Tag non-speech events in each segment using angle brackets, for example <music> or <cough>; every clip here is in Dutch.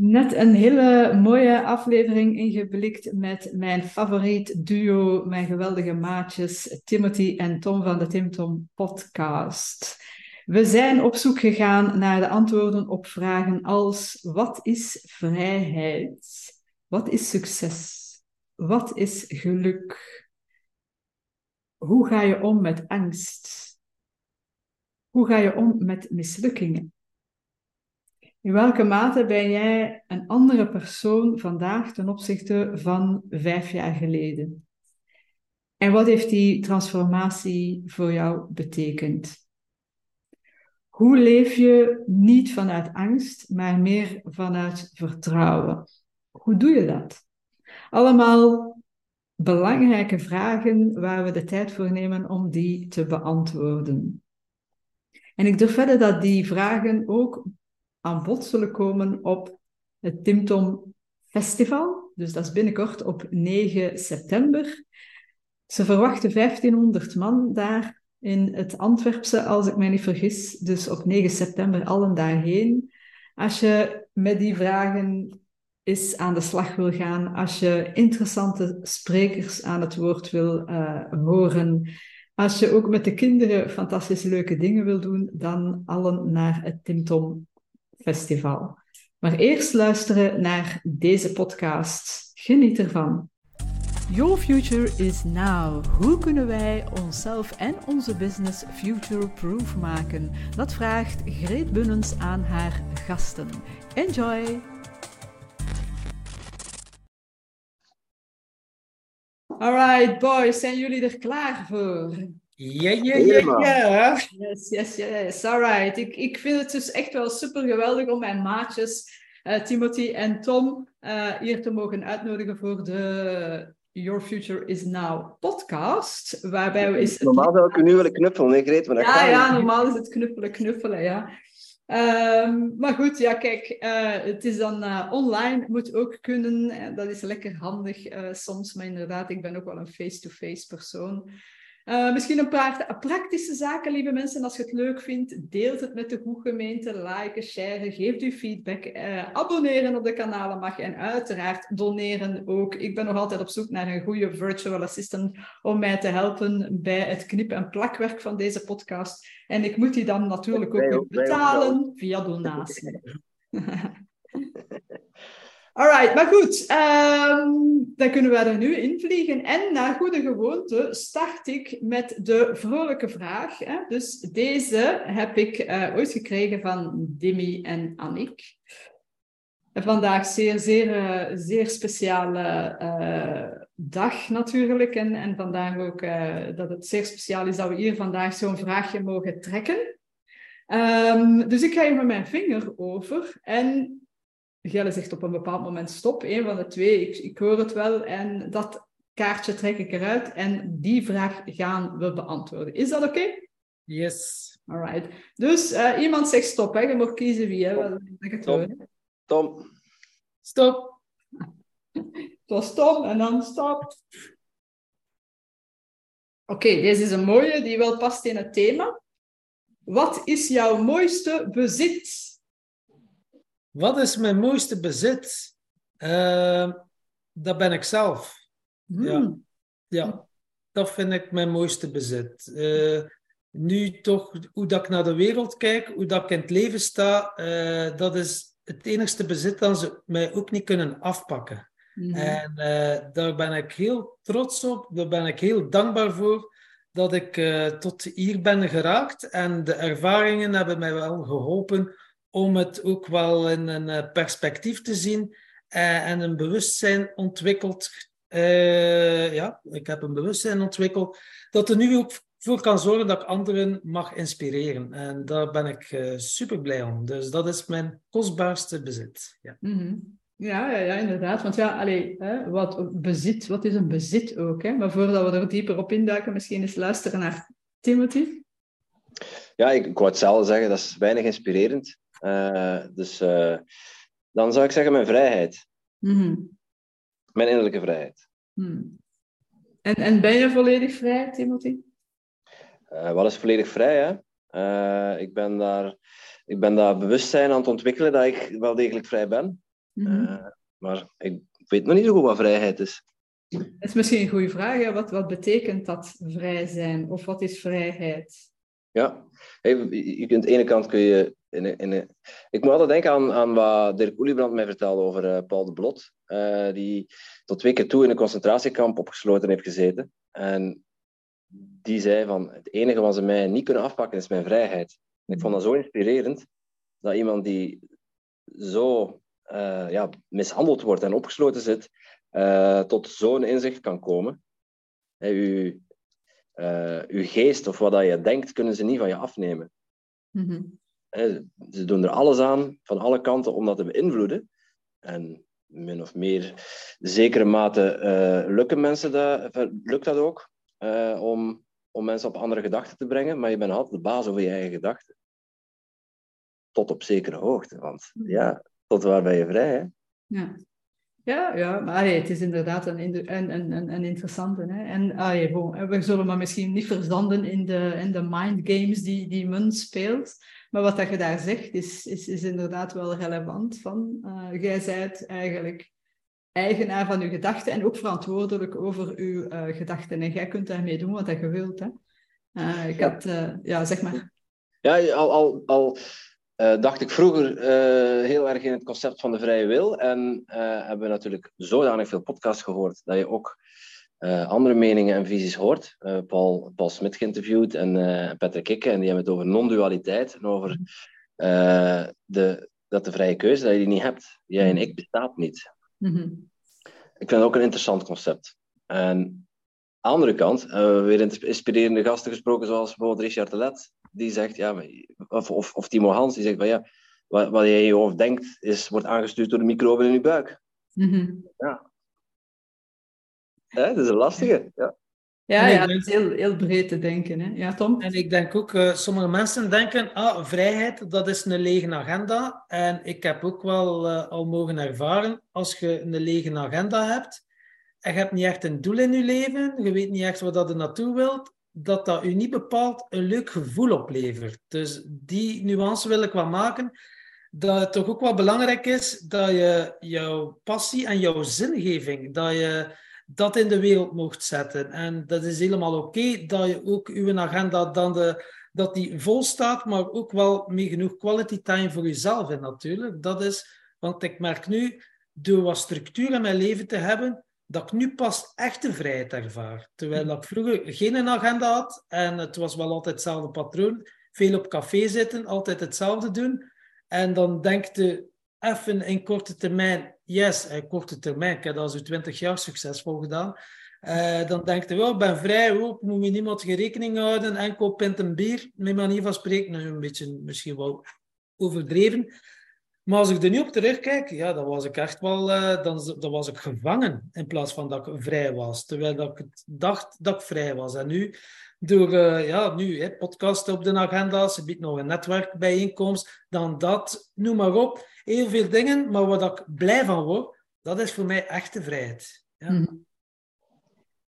Net een hele mooie aflevering ingeblikt met mijn favoriet duo, mijn geweldige maatjes Timothy en Tom van de Tim Tom podcast. We zijn op zoek gegaan naar de antwoorden op vragen als wat is vrijheid? Wat is succes? Wat is geluk? Hoe ga je om met angst? Hoe ga je om met mislukkingen? In welke mate ben jij een andere persoon vandaag ten opzichte van vijf jaar geleden? En wat heeft die transformatie voor jou betekend? Hoe leef je niet vanuit angst, maar meer vanuit vertrouwen? Hoe doe je dat? Allemaal belangrijke vragen waar we de tijd voor nemen om die te beantwoorden. En ik durf verder dat die vragen ook aan bod zullen komen op het Timtom Festival. Dus dat is binnenkort op 9 september. Ze verwachten 1500 man daar in het Antwerpse, als ik mij niet vergis. Dus op 9 september allen daarheen. Als je met die vragen eens aan de slag wil gaan, als je interessante sprekers aan het woord wil uh, horen, als je ook met de kinderen fantastisch leuke dingen wil doen, dan allen naar het Timtom Festival. Maar eerst luisteren naar deze podcast. Geniet ervan. Your future is now. Hoe kunnen wij onszelf en onze business future-proof maken? Dat vraagt Greet Bunnens aan haar gasten. Enjoy! Alright, boys, zijn jullie er klaar voor? Ja, ja, ja, ja. Yes, yes, yes. Alright. Ik, ik vind het dus echt wel super geweldig om mijn maatjes, uh, Timothy en Tom, uh, hier te mogen uitnodigen voor de Your Future is Now podcast. Waarbij we is normaal zou ik u nu willen knuffelen, ik weet maar Ja, ja, normaal is het knuffelen, knuffelen, ja. Um, maar goed, ja, kijk, uh, het is dan uh, online, moet ook kunnen. dat is lekker handig uh, soms, maar inderdaad, ik ben ook wel een face-to-face -face persoon. Uh, misschien een paar praktische zaken, lieve mensen. Als je het leuk vindt, deelt het met de gemeente, liken, sharen, geef u feedback. Uh, abonneren op de kanalen mag en uiteraard doneren ook. Ik ben nog altijd op zoek naar een goede virtual assistant om mij te helpen bij het knip- en plakwerk van deze podcast. En ik moet die dan natuurlijk ook betalen via donatie. <laughs> <laughs> Alright, maar goed, um, dan kunnen we er nu invliegen. En naar goede gewoonte start ik met de vrolijke vraag. Hè? Dus deze heb ik uh, ooit gekregen van Dimi en Annick. Vandaag zeer, zeer, uh, zeer speciale uh, dag natuurlijk. En, en vandaag ook dat het zeer speciaal is dat we hier vandaag zo'n vraagje mogen trekken. Um, dus ik ga met mijn vinger over en Gelle zegt op een bepaald moment stop, een van de twee, ik, ik hoor het wel en dat kaartje trek ik eruit en die vraag gaan we beantwoorden. Is dat oké? Okay? Yes. Alright. Dus uh, iemand zegt stop, hè. je mag kiezen wie. Hè. Tom. Tom. Stop. <laughs> Het was Tom en dan stop. Oké, okay, deze is een mooie die wel past in het thema. Wat is jouw mooiste bezit? Wat is mijn mooiste bezit? Uh, dat ben ik zelf. Hmm. Ja. ja, dat vind ik mijn mooiste bezit. Uh, nu toch, hoe dat ik naar de wereld kijk, hoe dat ik in het leven sta, uh, dat is het enigste bezit dat ze mij ook niet kunnen afpakken. Hmm. En daar ben ik heel trots op, daar ben ik heel dankbaar voor dat ik tot hier ben geraakt. En de ervaringen hebben mij wel geholpen om het ook wel in een perspectief te zien uh, en een bewustzijn ontwikkeld. Uh, ja, ik heb een bewustzijn ontwikkeld dat er nu ook voor kan zorgen dat ik anderen mag inspireren. En daar ben ik uh, super blij om. Dus dat is mijn kostbaarste bezit. Ja. Mm -hmm. Ja, ja, ja, inderdaad. Want ja, allee, hè, wat bezit, wat is een bezit ook? Hè? Maar voordat we er dieper op induiken, misschien eens luisteren naar Timothy. Ja, ik, ik wou hetzelfde zeggen, dat is weinig inspirerend. Uh, dus uh, dan zou ik zeggen mijn vrijheid. Mm -hmm. Mijn innerlijke vrijheid. Hmm. En, en ben je volledig vrij, Timothy? Uh, wat is volledig vrij? Hè? ik, ben daar, ik ben daar bewustzijn aan het ontwikkelen dat ik wel degelijk vrij ben. Mhm. maar ik weet nog niet zo goed wat vrijheid is. Dat is misschien een goede vraag. Wat, wat betekent dat vrij zijn? Of wat is vrijheid? Ja, je kunt aan de ene kant kun je... Ik moet altijd denken aan, aan wat Dirk Oeliebrand mij vertelde over uh, Paul de Blot, uh, die tot twee keer toe in een concentratiekamp opgesloten heeft gezeten. En die zei van, het enige wat ze mij niet kunnen afpakken is mijn vrijheid. En ik vond dat zo inspirerend, dat iemand die zo uh, ja, mishandeld wordt en opgesloten zit, tot zo'n inzicht kan komen. Hey, uh, uw geest of wat dat je denkt, kunnen ze niet van je afnemen. Mm Ze doen er alles aan, van alle kanten, om dat te beïnvloeden. En min of meer zekere mate uh, lukken mensen dat, lukt dat ook, uh, om, om mensen op andere gedachten te brengen, maar je bent altijd de baas over je eigen gedachten. Tot op zekere hoogte, want ja, tot waar ben je vrij, hè? Ja. Ja, ja maar het is inderdaad een, een, een, interessante. Hè? En we zullen maar misschien niet verzanden in de, in de mind games die, die men speelt. Maar wat dat je daar zegt, is, is, is inderdaad wel relevant. Van, uh, jij zijt eigenlijk eigenaar van je gedachten en ook verantwoordelijk over je uh, gedachten. En jij kunt daarmee doen wat je wilt. Hè? Uh, ik had, ja, zeg maar. Ja, al, al, al uh, dacht ik vroeger uh, heel erg in het concept van de vrije wil. En uh, hebben we natuurlijk zodanig veel podcasts gehoord dat je ook andere meningen en visies hoort. Paul, Paul Smit geïnterviewd en Patrick Kikke. En die hebben het over non-dualiteit en over de, dat de vrije keuze, dat je die niet hebt. Jij en ik bestaat niet. Mm-hmm. Ik vind het ook een interessant concept. En aan de andere kant hebben we weer inspirerende gasten gesproken, zoals bijvoorbeeld Richard de Let die zegt, ja, of, of, of Timo Hans, die zegt van ja, wat, wat je in je hoofd denkt, is, wordt aangestuurd door de microben in je buik. Mm Ja. Dat is een lastige. Ja. Ja, ja, het is heel, heel breed te denken. Hè? Ja, Tom? En ik denk ook, uh, sommige mensen denken, ah, vrijheid, dat is een lege agenda. En ik heb ook wel uh, al mogen ervaren, als je een lege agenda hebt, en je hebt niet echt een doel in je leven, je weet niet echt wat dat je naartoe wilt, dat dat u niet bepaald een leuk gevoel oplevert. Dus die nuance wil ik wel maken. Dat het toch ook wel belangrijk is dat je jouw passie en jouw zingeving, dat je dat in de wereld mocht zetten. En dat is helemaal oké dat je ook uw agenda dan de, dat die vol staat, maar ook wel met genoeg quality time voor jezelf in natuurlijk. Dat is, want ik merk nu, door wat structuur in mijn leven te hebben, dat ik nu pas echte vrijheid ervaar. Terwijl ik vroeger geen agenda had en het was wel altijd hetzelfde patroon. Veel op café zitten, altijd hetzelfde doen. En dan denk je even in korte termijn, yes, in korte termijn, ik heb dat al 20 jaar succesvol gedaan. Uh, dan denk je, wel, ik ben vrij, hoop, moet je niemand geen rekening houden, enkel pint een bier, mijn manier van spreken, een beetje misschien wel overdreven. Maar als ik er nu op terugkijk, ja, dan was ik echt wel uh, dan, dan was ik gevangen in plaats van dat ik vrij was. Terwijl dat ik dacht dat ik vrij was. En nu, door uh, ja, nu, hè, podcasten op de agenda, ze biedt nog een netwerkbijeenkomst, dan dat, noem maar op. Heel veel dingen, maar wat ik blij van word, dat is voor mij echte vrijheid. Ja. Mhm.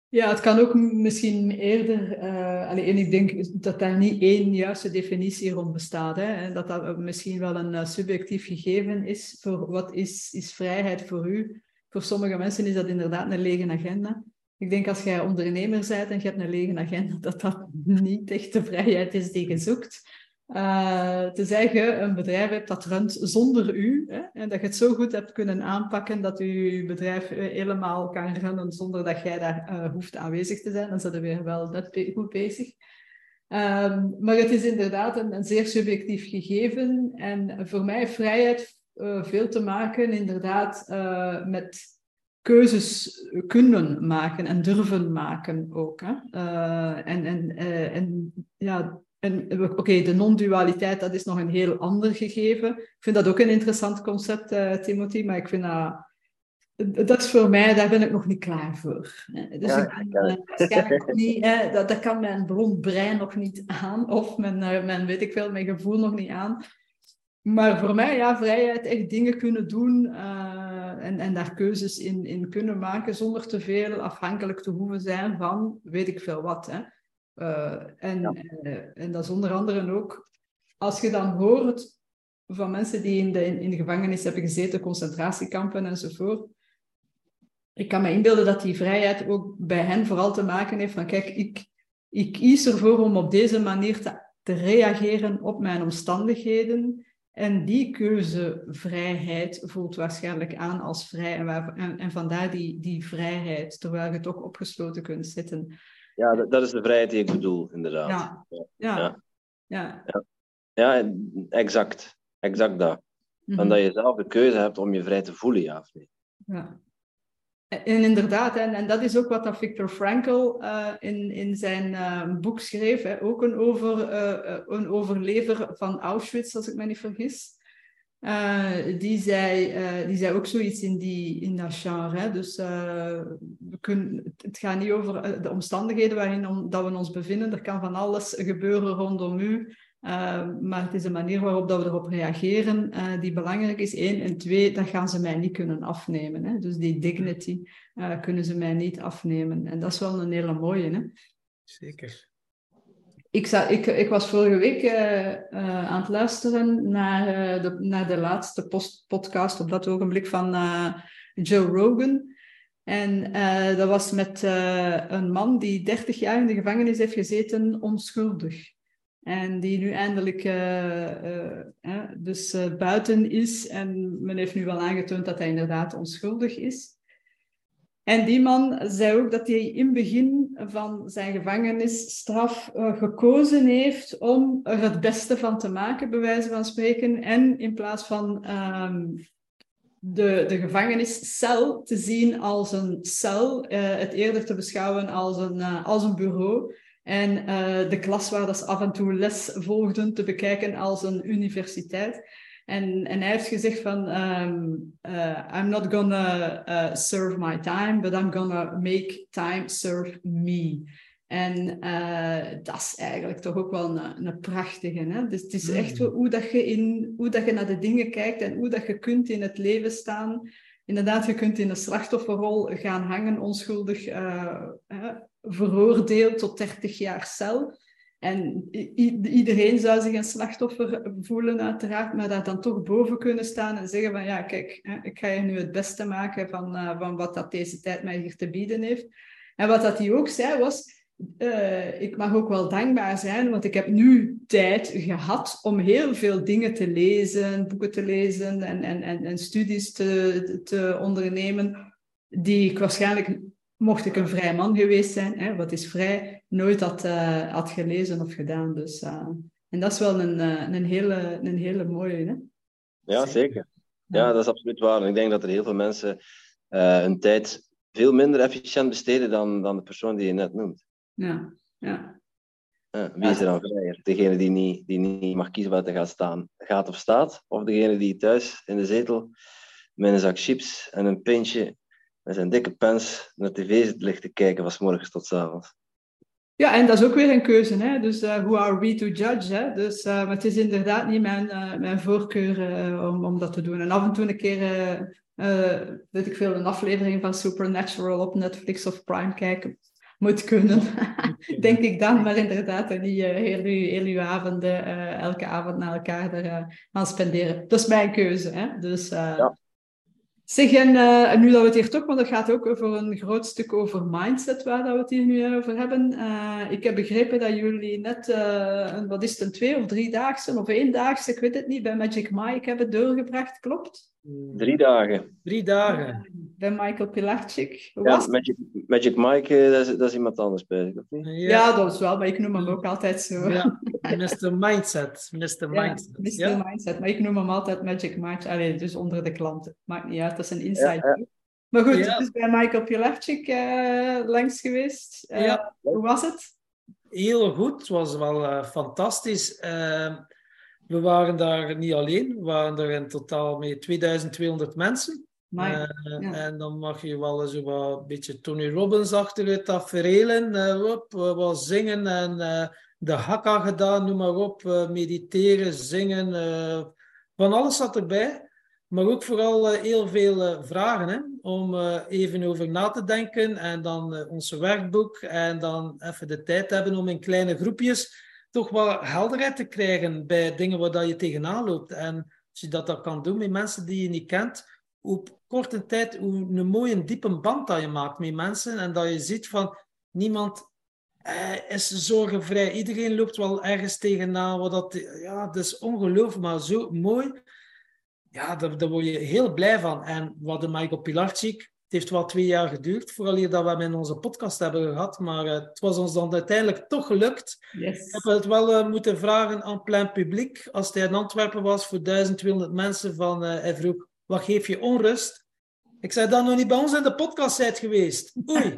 Ja, het kan ook misschien eerder, uh, ik denk dat daar niet één juiste definitie rond bestaat. Hè, dat dat misschien wel een uh, subjectief gegeven is voor wat is, is vrijheid voor u. Voor sommige mensen is dat inderdaad een lege agenda. Ik denk als jij ondernemer bent en je hebt een lege agenda, <laughs> dat dat niet echt de vrijheid is die je zoekt. Uh, te zeggen, een bedrijf hebt dat runt zonder u. Hè, en dat je het zo goed hebt kunnen aanpakken dat je bedrijf eh, helemaal kan runnen zonder dat jij daar uh, hoeft aanwezig te zijn. Dan zijn we weer wel net goed bezig. Um, maar het is inderdaad een, zeer subjectief gegeven. En voor mij vrijheid veel te maken inderdaad met keuzes kunnen maken en durven maken ook. Hè? en, en, en ja, en oké, de non-dualiteit, dat is nog een heel ander gegeven. Ik vind dat ook een interessant concept, uh, Timothy, maar ik vind dat... Dat is voor mij, daar ben ik nog niet klaar voor. Dus ja, ik ben, niet, hè, dat, dat kan mijn blond brein nog niet aan, of mijn, mijn, weet ik veel, mijn gevoel nog niet aan. Maar voor mij, ja, vrijheid, echt dingen kunnen doen en, en daar keuzes in, in kunnen maken zonder te veel afhankelijk te hoeven zijn van weet ik veel wat. Hè. Uh, en, ja. uh, en dat is onder andere ook, als je dan hoort van mensen die in de, in de gevangenis hebben gezeten, concentratiekampen enzovoort. Ik kan me inbeelden dat die vrijheid ook bij hen vooral te maken heeft van, kijk, ik, ik kies ervoor om op deze manier te, te reageren op mijn omstandigheden. En die keuzevrijheid voelt waarschijnlijk aan als vrij. En, waar, en, en, vandaar die, die vrijheid, terwijl je toch opgesloten kunt zitten. Ja, dat, dat is de vrijheid die ik bedoel, inderdaad. Ja, ja. ja. ja. exact. Exact dat. Mm En dat je zelf de keuze hebt om je vrij te voelen, ja of nee. Ja. En inderdaad, en, en dat is ook wat dat Viktor Frankl uh, in, in zijn uh, boek schreef. Hè. Ook een, over, uh, een overlever van Auschwitz, als ik me niet vergis. Die, zei, die zei ook zoiets in, die, in dat genre. Hè. Dus we kunnen, het gaat niet over de omstandigheden waarin dat we ons bevinden. Er kan van alles gebeuren rondom u. Maar het is de manier waarop dat we erop reageren die belangrijk is. Eén. En twee, dat gaan ze mij niet kunnen afnemen. Hè? Dus die dignity kunnen ze mij niet afnemen. En dat is wel een hele mooie. Hè? Zeker. Ik, ik, ik was vorige week aan het luisteren naar, de, naar de laatste podcast op dat ogenblik van Joe Rogan. En dat was met een man die 30 jaar in de gevangenis heeft gezeten, onschuldig. En die nu eindelijk dus buiten is. En men heeft nu wel aangetoond dat hij inderdaad onschuldig is. En die man zei ook dat hij in het begin van zijn gevangenisstraf gekozen heeft om er het beste van te maken, bij wijze van spreken. En in plaats van um, de, de gevangeniscel te zien als een cel, het eerder te beschouwen als een, als een bureau. En de klas waar ze af en toe les volgden te bekijken als een universiteit. En, en hij heeft gezegd van, um, uh, I'm not gonna uh, serve my time, but I'm gonna make time serve me. En dat is eigenlijk toch ook wel een, een prachtige. Hè? Dus het is echt mm. hoe, dat je in, hoe dat je naar de dingen kijkt en hoe dat je kunt in het leven staan. Inderdaad, je kunt in een slachtofferrol gaan hangen, onschuldig veroordeeld tot 30 jaar cel. En iedereen zou zich een slachtoffer voelen, uiteraard, maar daar dan toch boven kunnen staan en zeggen van ja, kijk, ik ga je nu het beste maken van, uh, van wat dat deze tijd mij hier te bieden heeft. En wat dat hij ook zei was, uh, ik mag ook wel dankbaar zijn, want ik heb nu tijd gehad om heel veel dingen te lezen, boeken te lezen en, en, en, en studies te, te ondernemen, die ik waarschijnlijk mocht ik een vrij man geweest zijn, hè, wat is vrij, nooit had, uh, had gelezen of gedaan. Dus, uh, en dat is wel een, uh, een, hele, een hele mooie. Hè? Ja, zeker. Ja, dat is absoluut waar. ik denk dat er heel veel mensen hun tijd veel minder efficiënt besteden dan, dan de persoon die je net noemt. Ja, ja. wie is er dan vrijer? Degene die niet, die niet mag kiezen waar te gaan staan, gaat of staat? Of degene die thuis in de zetel met een zak chips en een pintje met zijn dikke pens naar tv zit ligt te kijken van s morgens tot s avonds. Ja, en dat is ook weer een keuze. Hè? Dus uh, who are we to judge? Hè? Dus, uh, maar het is inderdaad niet mijn, uh, mijn voorkeur om, om dat te doen. En af en toe een keer, weet ik veel, een aflevering van Supernatural op Netflix of Prime kijken moet kunnen. <laughs> Denk ik dan, maar inderdaad, en niet heel, heel uw avonden, elke avond naar elkaar er, aan spenderen. Dat is mijn keuze. Hè? Dus, ja. Zeg, en, uh, nu dat we het hier toch, want het gaat ook over een groot stuk over mindset, waar dat we het hier nu over hebben. Uh, ik heb begrepen dat jullie net, uh, een, wat is het, een twee- of driedaagse of eendaagse, ik weet het niet, bij Magic Mike hebben doorgebracht, klopt? Drie dagen. Drie dagen. Bij Michael ja, Magic, Magic Mike, eh, dat is, dat is iemand anders bij of niet? Ja. ja. dat is wel, maar ik noem hem ook altijd zo. Ja, Mr. Mindset. Mr. Mindset. Ja, Mr. Mindset, maar ik noem hem altijd Magic Mike. Allee, dus onder de klanten. Maakt niet uit, dat is een inside. Maar goed, het is bij Michael Pilarczyk uh, langs geweest. Uh, hoe was het? Heel goed, het was wel uh, fantastisch. We waren daar niet alleen, we waren er in totaal met 2200 mensen. Uh, En dan mag je wel eens een beetje Tony Robbins achter het tafereelen. Uh, op, wat zingen en uh, de hakka gedaan, noem maar op. mediteren, zingen. van alles zat erbij. Maar ook vooral heel veel vragen hè, om even over na te denken. En dan onze werkboek. En dan even de tijd hebben om in kleine groepjes toch wel helderheid te krijgen bij dingen waar dat je tegenaan loopt. En als je dat, kan doen met mensen die je niet kent, op korte tijd hoe een mooie diepe band dat je maakt met mensen en dat je ziet van niemand eh, is zorgenvrij. Iedereen loopt wel ergens tegenaan. Wat dat, ja, dat is ongelooflijk, maar zo mooi. Ja, daar, daar word je heel blij van. En wat de Michael Pilarczyk, het heeft wel twee jaar geduurd, vooral hier dat we hem in onze podcast hebben gehad, maar uh, het was ons dan uiteindelijk toch gelukt. Yes. Ik heb het wel uh, moeten vragen aan plein publiek, als hij in Antwerpen was voor 1200 mensen, van, uh, hij vroeg, wat geef je onrust? Ik zei, dan nog niet bij ons in de podcast zijt geweest. <laughs> Oei,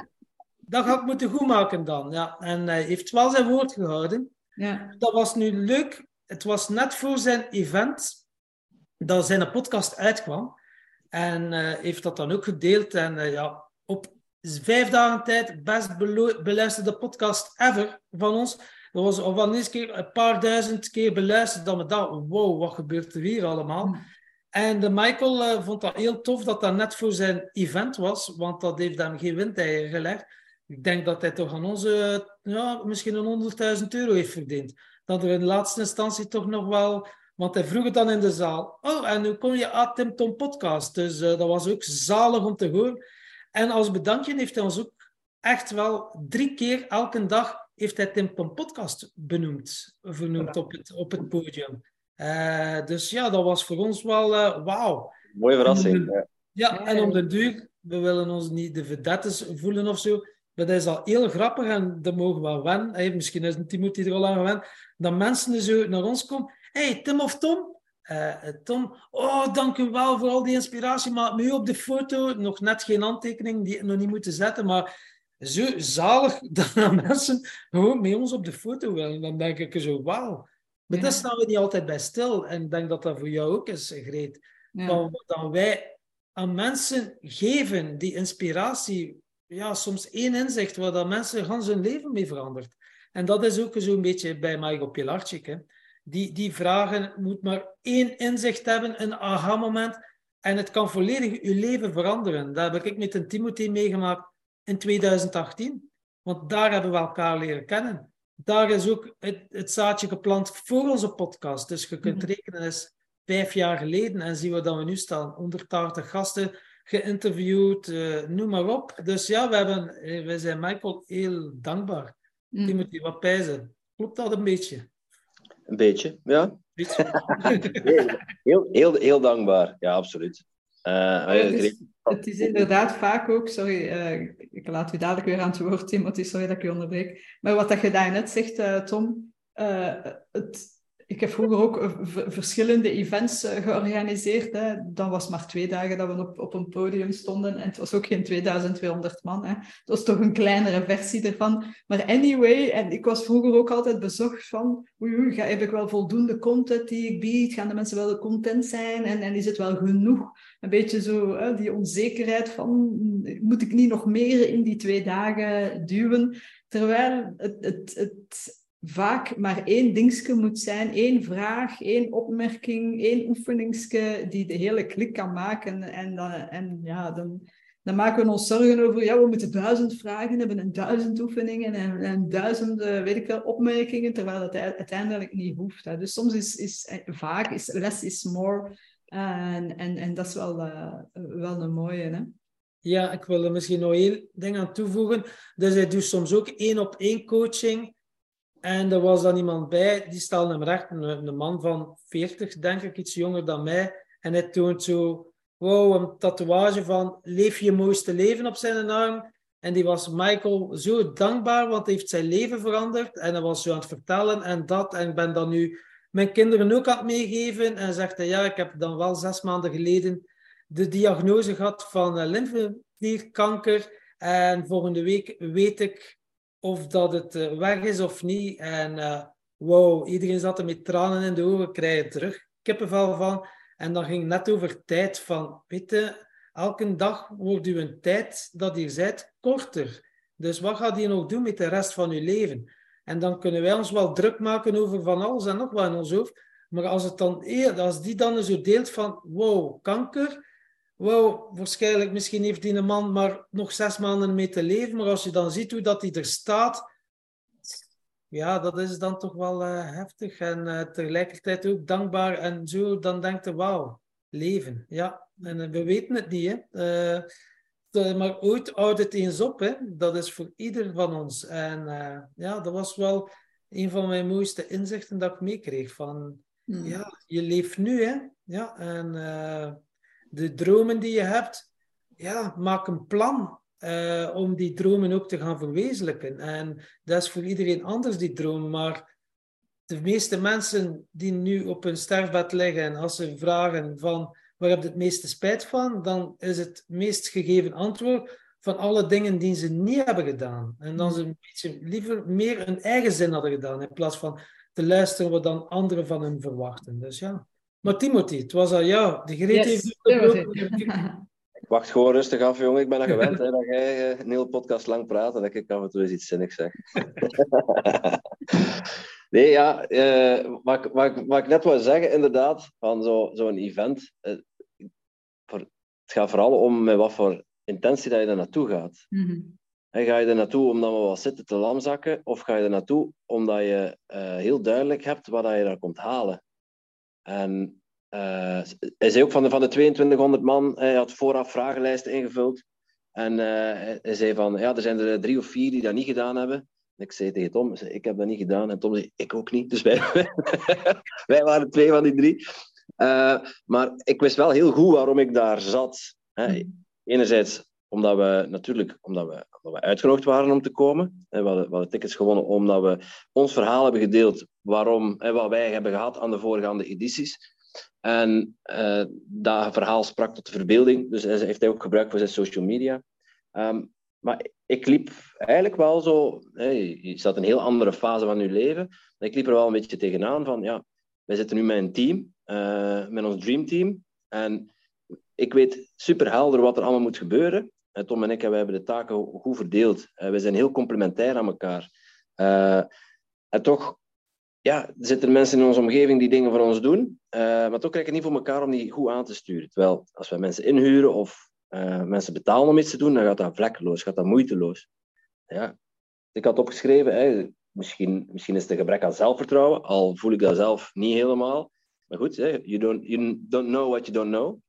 dat ga ik moeten goedmaken dan. Ja, en hij heeft wel zijn woord gehouden. Ja. Dat was nu leuk. Het was net voor zijn event dat zijn podcast uitkwam. En uh, heeft dat dan ook gedeeld. En uh, ja, op vijf dagen tijd best beluisterde podcast ever van ons. Dat was al van eens keer een paar duizend keer beluisterd. Dat we dachten, wow, wat gebeurt er hier allemaal? Mm. En de Michael uh, vond dat heel tof dat dat net voor zijn event was. Want dat heeft hem geen windeieren gelegd. Ik denk dat hij toch aan onze, ja, misschien een 100.000 euro heeft verdiend. Dat er in laatste instantie toch nog wel want hij vroeg het dan in de zaal. Oh, en nu kom je aan Tim Tom podcast. Dus uh, dat was ook zalig om te horen. En als bedankje heeft hij ons ook echt wel drie keer elke dag heeft hij Tim Tom podcast benoemd, vernoemd op het, op het podium. Uh, dus ja, dat was voor ons wel uh, wauw. Mooie verrassing. De, ja, en om de duur, we willen ons niet de vedettes voelen of zo. Maar dat is al heel grappig en dat mogen we wel wennen. Hey, misschien is Timothy er al aan gewend. Dat mensen zo naar ons komen hey, Tim of Tom? Uh, Tom, oh, dank u wel voor al die inspiratie, maar nu op de foto nog net geen handtekening die nog niet moeten zetten, maar zo zalig <laughs> dat mensen gewoon met ons op de foto willen. Dan denk ik zo, wauw. Maar ja. daar staan we niet altijd bij stil. En ik denk dat dat voor jou ook is, Greet. Ja. Wat dan wij aan mensen geven, die inspiratie, ja, soms één inzicht waar dat mensen hun leven mee verandert. En dat is ook zo'n beetje bij Michael Pilarczyk. Hè die, die vragen moet maar één inzicht hebben, een aha-moment. En het kan volledig je leven veranderen. Dat heb ik met een Timothy meegemaakt in 2018. Want daar hebben we elkaar leren kennen. Daar is ook het, het zaadje geplant voor onze podcast. Dus je kunt rekenen, is vijf jaar geleden. En zien we dat we nu staan. 180 gasten geïnterviewd, uh, noem maar op. Dus ja, we, hebben, we zijn Michael heel dankbaar. Mm. Timothy, wat pijzen. Klopt dat een beetje? Een beetje, ja. <laughs> heel, heel, heel, dankbaar, ja, absoluut. Uh, het, is, het, is, inderdaad vaak ook, sorry, uh, ik laat u dadelijk weer aan het woord, Timothy, sorry dat ik u onderbreek. Maar wat dat je net zegt, uh, Tom, het, ik heb vroeger ook eh, verschillende events uh, georganiseerd. Hè. Dan was maar twee dagen dat we op, op een podium stonden. En het was ook geen 2200 man. Hè. Het was toch een kleinere versie ervan. Maar anyway, en ik was vroeger ook altijd bezocht van... Oei, heb ik wel voldoende content die ik bied? Gaan de mensen wel content zijn? En, en is het wel genoeg? Een beetje zo hè, die onzekerheid van... Moet ik niet nog meer in die twee dagen duwen? Terwijl het... het, het vaak maar één dingetje moet zijn, één vraag, één opmerking, één oefeningske die de hele klik kan maken. En, dan, en ja, dan, dan maken we ons zorgen over, ja, we moeten duizend vragen hebben en duizend oefeningen en, en duizend, weet ik wel, opmerkingen, terwijl dat uiteindelijk niet hoeft. Hè. Dus soms is, is vaak is less is more. En, en, en dat is wel, uh, wel een mooie. Hè? Ja, ik wil er misschien nog één ding aan toevoegen. Dus hij doet soms ook één op één coaching en er was dan iemand bij, die stelde hem recht, een, man van 40, denk ik, iets jonger dan mij. En hij toont zo, wow, een tatoeage van leef je mooiste leven op zijn arm. En die was Michael zo dankbaar, want hij heeft zijn leven veranderd. En hij was zo aan het vertellen en dat. En ik ben dan nu mijn kinderen ook aan het meegeven. En zegt hij, ja, ik heb dan wel zes maanden geleden de diagnose gehad van uh, lymfeklierkanker. En volgende week weet ik of dat het eh, weg is of niet. En uh, wow, iedereen zat er met tranen in de ogen, krijg je terug kippenvel van. En dan ging het net over tijd van, weet elke dag wordt uw tijd dat je bent korter. Dus wat gaat je nog doen met de rest van je leven? En dan kunnen wij ons wel druk maken over van alles en nog wat in ons hoofd. Maar als, het dan, als die dan zo deelt van, wow, kanker, Wow, waarschijnlijk, misschien heeft die een man maar nog zes maanden mee te leven. Maar als je dan ziet hoe dat hij er staat, ja, dat is dan toch wel uh, heftig en uh, tegelijkertijd ook dankbaar. En zo, dan denkt je, wauw, leven. Ja, en we weten het niet, hè. maar ooit houdt het eens op, hè. Dat is voor ieder van ons. En ja, dat was wel een van mijn mooiste inzichten dat ik meekreeg. Van, hmm. ja, je leeft nu, hè. Ja, en de dromen die je hebt, ja, maak een plan uh, om die dromen ook te gaan verwezenlijken. En dat is voor iedereen anders, die droom. Maar de meeste mensen die nu op hun sterfbed liggen en als ze vragen van waar heb je het meeste spijt van, dan is het meest gegeven antwoord van alle dingen die ze niet hebben gedaan. En dan ze een beetje liever meer hun eigen zin hadden gedaan, in plaats van te luisteren wat dan anderen van hen verwachten. Dus ja. Maar Timothy, het was al ja, de greet yes, heeft <laughs> wacht gewoon rustig af, jongen. Ik ben er gewend hè, dat jij uh, een hele podcast lang praat en dat ik af en toe eens iets zinnigs zeg. <laughs> nee, ja, uh, wat, wat, wat, ik net wou zeggen, inderdaad, van zo'n zo event. Uh, voor, het gaat vooral om met wat voor intentie dat je er naartoe gaat. Mm -hmm. ga je er naartoe omdat we wat zitten te lamzakken, of ga je er naartoe omdat je heel duidelijk hebt wat je daar komt halen? En uh, hij zei ook van de, van de 2200 man, hij had vooraf vragenlijsten ingevuld. En uh, hij zei van, ja, er zijn er drie of vier die dat niet gedaan hebben. En ik zei tegen Tom, ik heb dat niet gedaan. En Tom zei, ik ook niet. Dus wij, <laughs> wij waren twee van die drie. Uh, maar ik wist wel heel goed waarom ik daar zat. Hè. Hmm. Enerzijds omdat we natuurlijk omdat we, omdat we uitgenodigd waren om te komen. We hadden, hadden tickets gewonnen omdat we ons verhaal hebben gedeeld waarom, en wat wij hebben gehad aan de voorgaande edities. En uh, dat verhaal sprak tot de verbeelding, dus hij heeft hij ook gebruikt voor zijn social media. Um, maar ik liep eigenlijk wel zo, je staat in een heel andere fase van je leven. Ik liep er wel een beetje tegenaan van, ja, wij zitten nu met een team, uh, met ons dreamteam. En ik weet super helder wat er allemaal moet gebeuren. En Tom en ik wij hebben de taken goed verdeeld. Uh, we zijn heel complementair aan elkaar. Uh, en toch ja, er zitten mensen in onze omgeving die dingen voor ons doen, maar toch krijgen we niet voor elkaar om die goed aan te sturen. Terwijl als we mensen inhuren of mensen betalen om iets te doen, dan gaat dat vlekkeloos, gaat dat moeiteloos. Ja. Ik had opgeschreven, hè, misschien, misschien is het een gebrek aan zelfvertrouwen, al voel ik dat zelf niet helemaal. Maar goed, hè, you, don't, you don't know what you don't know.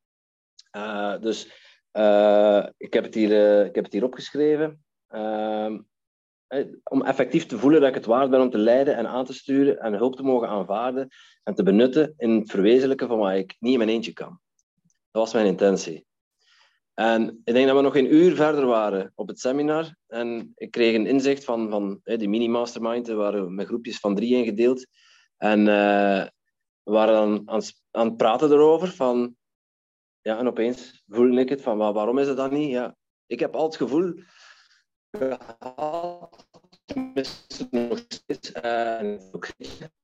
Dus ik, heb het hier, ik heb het hier opgeschreven. Ehm, om effectief te voelen dat ik het waard ben om te leiden en aan te sturen en hulp te mogen aanvaarden en te benutten in het verwezenlijken van wat ik niet in mijn eentje kan. Dat was mijn intentie. En ik denk dat we nog een uur verder waren op het seminar en ik kreeg een inzicht van, van die mini-mastermind, we waren met groepjes van drie ingedeeld. En we waren dan aan, aan het praten erover van, ja, en opeens voelde ik het van, waarom is het dan niet? Ja, ik heb al het gevoel gehad, nog steeds,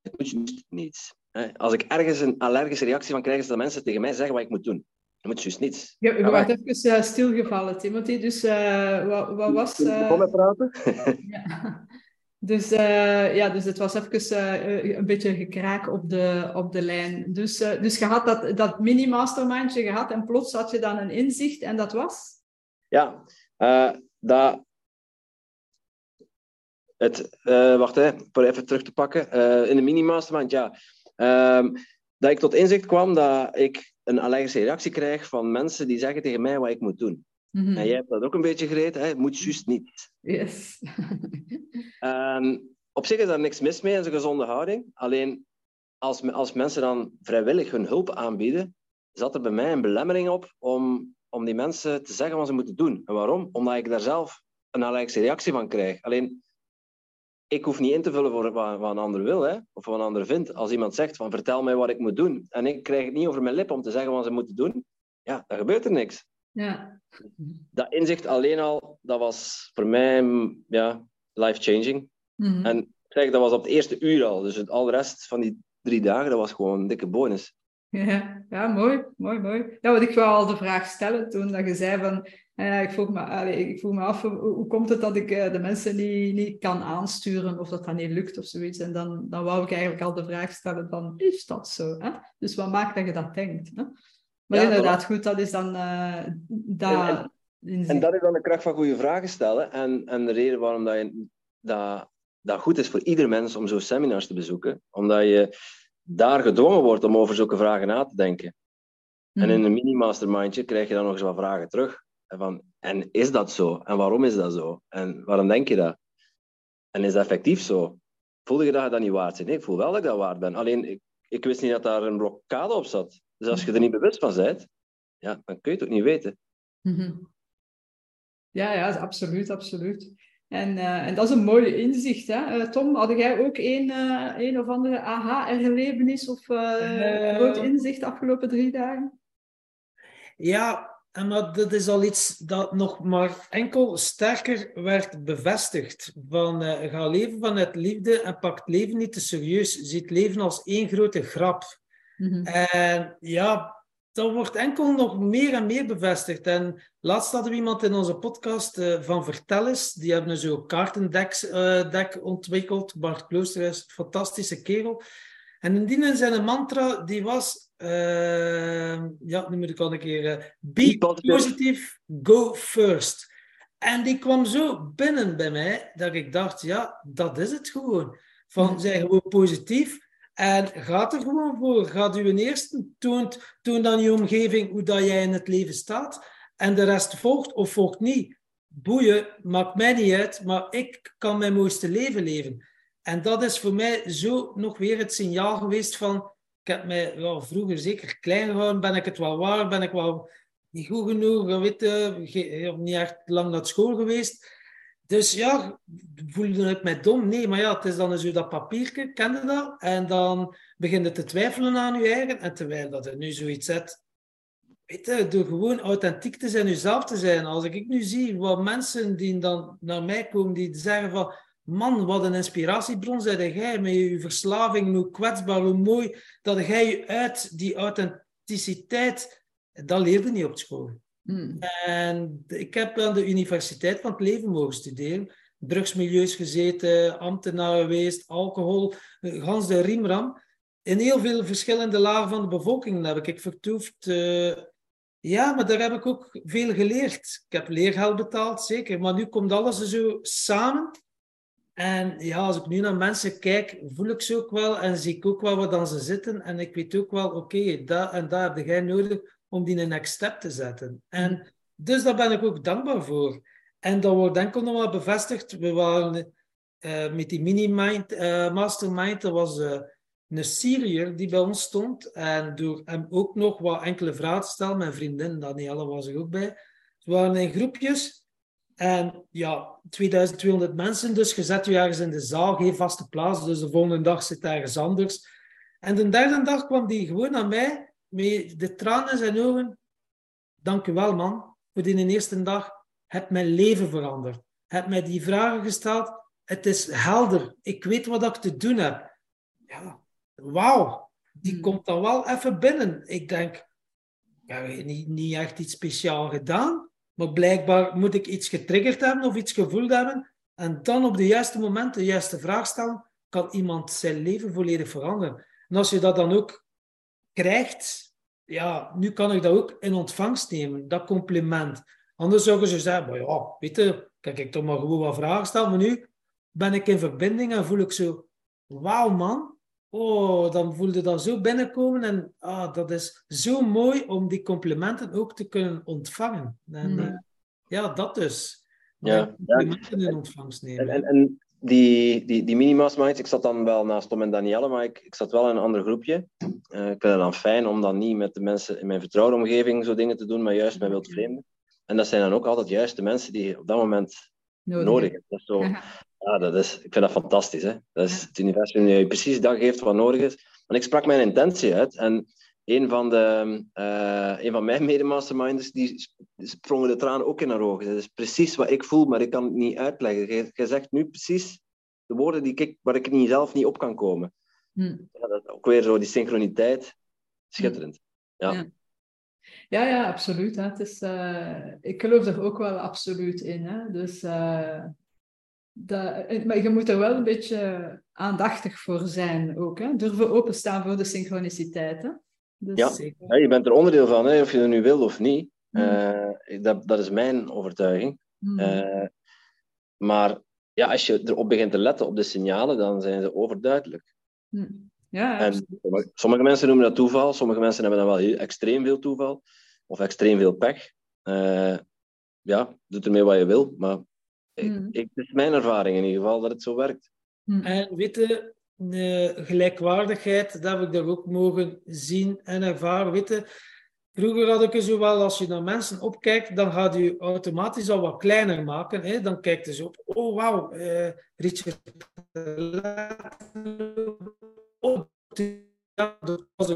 het moet niets. Als ik ergens een allergische reactie van krijg, is dat mensen tegen mij zeggen wat ik moet doen. Dan moet juist niets. Je, je werd even uh, stilgevallen, Timothy. Dus uh, wat, wat was... Uh... Kom maar praten. ja. <laughs> Dus, uh, ja, dus het was even uh, een beetje gekraak op de, op de lijn. Dus, uh, dus je had dat, dat mini-mastermindje gehad en plots had je dan een inzicht en dat was? Ja, dat, het, wacht, hè, voor even terug te pakken. In de mini-mastermind, ja. Um, dat ik tot inzicht kwam dat ik een allergische reactie krijg van mensen die zeggen tegen mij wat ik moet doen. Mm -hmm. En jij hebt dat ook een beetje gereden, hè? moet juist niet. Yes. um, <laughs> op zich is daar niks mis mee, in een gezonde houding. Alleen als, als mensen dan vrijwillig hun hulp aanbieden, zat er bij mij een belemmering op om, om die mensen te zeggen wat ze moeten doen. En waarom? Omdat ik daar zelf een allergische reactie van krijg. Alleen ik hoef niet in te vullen voor wat, wat een ander wil, hè, of wat een ander vindt. Als iemand zegt van vertel mij wat ik moet doen, en ik krijg het niet over mijn lip om te zeggen wat ze moeten doen, ja, dan gebeurt er niks. Ja. Dat inzicht alleen al, dat was voor mij ja, life-changing. Mm En zeg, dat was op het eerste uur al, dus het, al de rest van die drie dagen, dat was gewoon een dikke bonus. Ja, ja mooi, mooi, mooi. Ja, wat ik wel al de vraag stellen toen dat je zei van uh, ik, vroeg me, allee, ik vroeg me af, hoe, hoe komt het dat ik uh, de mensen niet, niet kan aansturen of dat dat niet lukt of zoiets. En dan, dan wou ik eigenlijk al de vraag stellen van, is dat zo? Hè? Dus wat maakt dat je dat denkt? Hè? Maar ja, inderdaad, goed, dat is dan... Uh, dat, en, en, dat is dan de kracht van goede vragen stellen. En, en de reden waarom dat je dat, dat goed is voor ieder mens om zo'n seminars te bezoeken, omdat je daar gedwongen wordt om over zulke vragen na te denken. En Mhm. in een mini-mastermindje krijg je dan nog eens wat vragen terug. En, van, en is dat zo? En waarom is dat zo? En waarom denk je dat? En is dat effectief zo? Voelde je dat je dat niet waard bent? Nee, ik voel wel dat ik dat waard ben. Alleen, ik, ik wist niet dat daar een blokkade op zat. Dus als je er niet bewust van bent, ja, dan kun je het ook niet weten. Mhm. Ja, ja, absoluut, absoluut. En, eh, en dat is een mooi inzicht, hè? Eh, Tom, had jij ook een, eh, een of andere aha-erlevenis of groot inzicht de afgelopen drie dagen? Ja, en maar dat is al iets dat nog maar enkel sterker werd bevestigd. Van eh, ga leven vanuit liefde en pak het leven niet te serieus. Zie het leven als één grote grap. Mhm. En ja, dat wordt enkel nog meer en meer bevestigd. En laatst hadden we iemand in onze podcast eh, van Vertellers. Die hebben zo'n kaartendek eh, dek ontwikkeld. Bart Klooster is een fantastische kerel. En indien zijn mantra, die was... eh, ja, nu moet ik al een keer... eh, be positive, go first. En die kwam zo binnen bij mij, dat ik dacht, ja, dat is het gewoon. Van, Mhm. zij gewoon positief en gaat er gewoon voor. Gaat uw eerste, toont, toont je omgeving hoe dat jij in het leven staat. En de rest volgt of volgt niet. Boeien, maakt mij niet uit, maar ik kan mijn mooiste leven leven. En dat is voor mij zo nog weer het signaal geweest van... Ik heb mij ja, vroeger zeker klein gehouden. Ben ik het wel waar? Ben ik wel niet goed genoeg? Weet ge- niet echt lang naar school geweest. Dus ja, voelde ik mij dom? Nee, maar ja, het is dan zo dat papiertje, kende dat? En dan begin je te twijfelen aan je eigen. En terwijl dat er nu zoiets zet, weet je, door gewoon authentiek te zijn, jezelf te zijn. Als ik nu zie wat mensen die dan naar mij komen, die zeggen van, man, wat een inspiratiebron zei jij met je verslaving, hoe kwetsbaar, hoe mooi, dat jij je uit die authenticiteit, dat leerde niet op school. Mhm. En ik heb aan de Universiteit van het Leven mogen studeren. Drugsmilieus gezeten, ambtenaar geweest, alcohol, eh, gans de riemram. In heel veel verschillende lagen van de bevolking heb ik vertoefd. eh, ja, maar daar heb ik ook veel geleerd. Ik heb leergeld betaald, zeker. Maar nu komt alles zo samen. En ja, als ik nu naar mensen kijk, voel ik ze ook wel en zie ik ook wel wat dan ze zitten. En ik weet ook wel, oké, dat en dat heb jij nodig om die een next step te zetten. En dus daar ben ik ook dankbaar voor. En dat wordt enkel nog wel bevestigd. We waren eh, met die mini-mind, eh, mastermind, dat was eh, een Syriër die bij ons stond. En door hem ook nog wat enkele vragen te stellen, mijn vriendin Danielle was er ook bij. We waren in groepjes. En ja, 2200 mensen, dus je zet je ergens in de zaal, geen vaste plaats. Dus de volgende dag zit ergens anders. En de derde dag kwam die gewoon naar mij, met de tranen in zijn ogen. Dank u wel, man, voor die eerste dag. Heb mijn leven veranderd. Heb mij die vragen gesteld. Het is helder. Ik weet wat ik te doen heb. Ja, wauw. Die Hmm. komt dan wel even binnen. Ik denk, ja, niet, niet echt iets speciaal gedaan. Maar blijkbaar moet ik iets getriggerd hebben of iets gevoeld hebben. En dan op de juiste moment de juiste vraag stellen, kan iemand zijn leven volledig veranderen. En als je dat dan ook krijgt, ja, nu kan ik dat ook in ontvangst nemen, dat compliment. Anders zouden ze zeggen, maar ja, weet je, kijk ik toch maar gewoon wat vragen stellen. Maar nu ben ik in verbinding en voel ik zo, wauw man, oh, dan voelde dat zo binnenkomen. En ah, dat is zo mooi om die complimenten ook te kunnen ontvangen. En, Mm. eh, ja, dat dus. Ja, complimenten in ontvangst nemen. En, en, en die, die, die mini-masterminds, ik zat dan wel naast Tom en Danielle, maar ik, ik zat wel in een ander groepje. Eh, ik vind het dan fijn om dan niet met de mensen in mijn vertrouwde omgeving zo dingen te doen, maar juist met wildvreemden. En dat zijn dan ook altijd juist de mensen die je op dat moment nodig hebt. Dat is <laughs> zo, ja, dat is, ik vind dat fantastisch. Hè? Dat is het universum die je precies dat geeft wat nodig is. Want ik sprak mijn intentie uit en een van, de, eh, een van mijn medemasterminders die sp- sprongen de tranen ook in haar ogen. Dat is precies wat ik voel, maar ik kan het niet uitleggen. Je, zegt nu precies de woorden die ik, waar ik niet, zelf niet op kan komen. Hm. Ja, dat is ook weer zo die synchroniteit. Schitterend. Ja. Ja. Ja, ja, absoluut. Hè. Het is, eh, ik geloof er ook wel absoluut in. Hè. Dus, eh, dat, maar je moet er wel een beetje aandachtig voor zijn ook. Hè. Durven openstaan voor de synchroniciteit. Hè. Dus, Ja. Zeker. Ja, je bent er onderdeel van, hè, of je het nu wil of niet. Hm. Eh, dat, dat is mijn overtuiging. hm, Eh, maar ja, als je erop begint te letten op de signalen, dan zijn ze overduidelijk. Hm. Ja, en sommige, sommige, mensen noemen dat toeval, sommige mensen hebben dan wel heel, extreem veel toeval of extreem veel pech. Uh, ja, doe ermee wat je wil, maar ik, ik, het is mijn ervaring in ieder geval dat het zo werkt. En weet je, gelijkwaardigheid, dat heb ik daar ook mogen zien en ervaren. Weet vroeger had ik zo wel, als je naar mensen opkijkt, dan gaat je automatisch al wat kleiner maken. Hè? Dan kijkt zo op, oh wauw, uh, Richard oh, dat was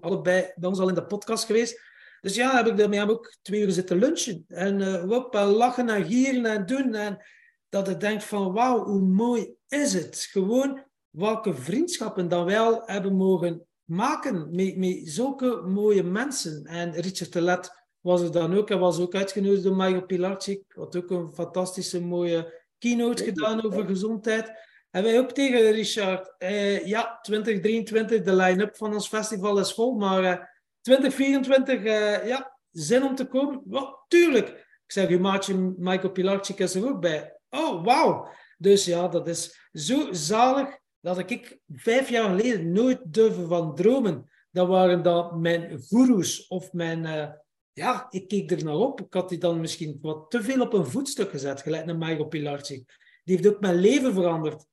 allebei bij ons al in de podcast geweest. Dus ja, heb ik daarmee ook twee uur zitten lunchen. En uh, wop, en lachen en gieren en doen. En dat ik denk van, wauw, hoe mooi is het? Gewoon welke vriendschappen dat wij al hebben mogen maken met, met zulke mooie mensen. En Richard Telet was er dan ook. Hij was ook uitgenodigd door Michael Pilarczyk. Had ook een fantastische mooie keynote gedaan over gezondheid. En wij ook tegen Richard, eh, ja, 2023, de line-up van ons festival is vol, maar eh, 2024, eh, ja, zin om te komen? Wat, tuurlijk. Ik zeg, uw maatje Michael Pilarczyk is er ook bij. Oh, wauw. Dus ja, dat is zo zalig dat ik vijf jaar geleden nooit durfde van dromen. Dat waren dan mijn goeroes of mijn... Uh, ja, ik keek er naar op. Ik had die dan misschien wat te veel op een voetstuk gezet, gelijk naar Michael Pilarczyk. Die heeft ook mijn leven veranderd.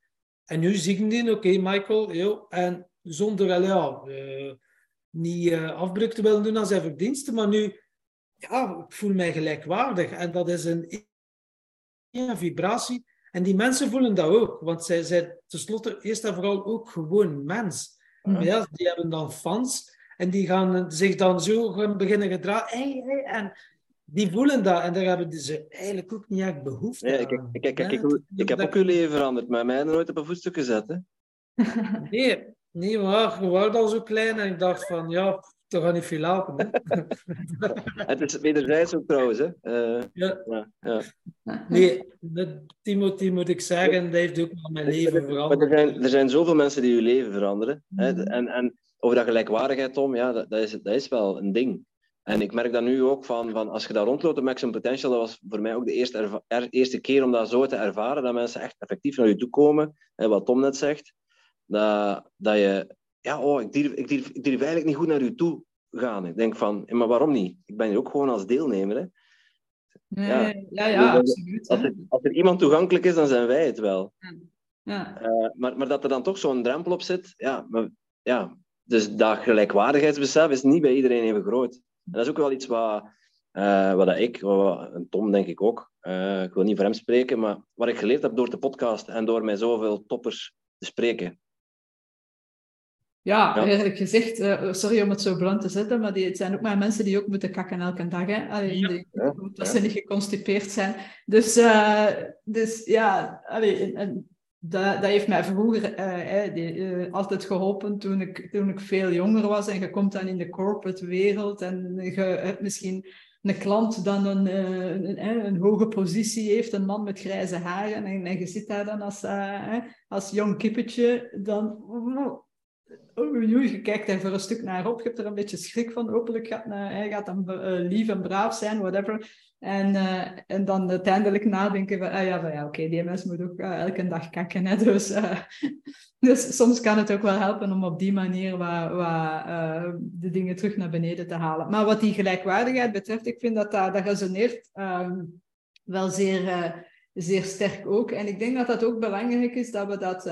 En nu zie ik die, oké, Michael, yo, en zonder ja, uh, niet uh, afbreuk te willen doen aan zijn verdiensten, maar nu, ja, ik voel mij gelijkwaardig. En dat is een, een vibratie en die mensen voelen dat ook, want zij zijn tenslotte eerst en vooral ook gewoon mens. Mm. Ja, die hebben dan fans en die gaan zich dan zo gaan beginnen gedragen. Hey, hey, en die voelen dat en daar hebben ze eigenlijk ook niet echt behoefte ja, aan. Ik, ik, ik, ik, heb ook uw leven veranderd, maar mij nooit op een voetstuk gezet. Hè? <laughs> nee, nee, je was al zo klein en ik dacht van, ja, toch gaat niet veel <laughs> het is wederzijds ook trouwens. Hè? Uh, ja. ja. Nee, Timothy moet ik zeggen, dat heeft ook wel mijn leven veranderd. Maar er, zijn, er zijn zoveel mensen die je leven veranderen. Hè? Mhm. En, en over dat gelijkwaardigheid, Tom, ja, dat, dat, is, dat is wel een ding. En ik merk dat nu ook van, van als je daar rondloopt op Maximum Potential, dat was voor mij ook de eerste, eerste keer om dat zo te ervaren, dat mensen echt effectief naar je toe komen, hè, wat Tom net zegt, dat, dat je ja, oh, ik durf, ik, durf, ik durf eigenlijk niet goed naar u toe gaan. Ik denk van, maar waarom niet? Ik ben hier ook gewoon als deelnemer. Hè. Nee, ja, ja, ja absoluut. Als er, als er, iemand toegankelijk is, dan zijn wij het wel. Ja. Uh, maar, maar dat er dan toch zo'n drempel op zit, ja, maar, ja. Dus dat gelijkwaardigheidsbesef is niet bij iedereen even groot. En dat is ook wel iets wat, uh, wat ik, wat, en Tom denk ik ook, uh, ik wil niet voor hem spreken, maar wat ik geleerd heb door de podcast en door met zoveel toppers te spreken. Ja, ja, eerlijk gezegd, uh, sorry om het zo blunt te zetten, maar die, het zijn ook maar mensen die ook moeten kakken elke dag. Hè? Allee, ja. die, dat ze niet geconstipeerd zijn. Dus, uh, dus ja, allee, en, dat, dat heeft mij vroeger uh, die, altijd geholpen toen ik, toen ik veel jonger was. En je komt dan in de corporate wereld en je hebt misschien een klant dan een, een, een, hoge positie heeft, een man met grijze haren. En, en je zit daar dan als, als jong kippetje, dan oei, je kijkt er voor een stuk naar op, je hebt er een beetje schrik van. Hopelijk gaat hij gaat dan uh, lief en braaf zijn, whatever. En, uh, en dan uiteindelijk nadenken van, ah ja, ja oké, die mens moet ook elke dag kakken. Hè, <laughs> dus, dus soms kan het ook wel helpen om op die manier wat, wat, de dingen terug naar beneden te halen. Maar wat die gelijkwaardigheid betreft, ik vind dat dat, dat resoneert um, wel zeer, zeer sterk ook. En ik denk dat dat ook belangrijk is dat we dat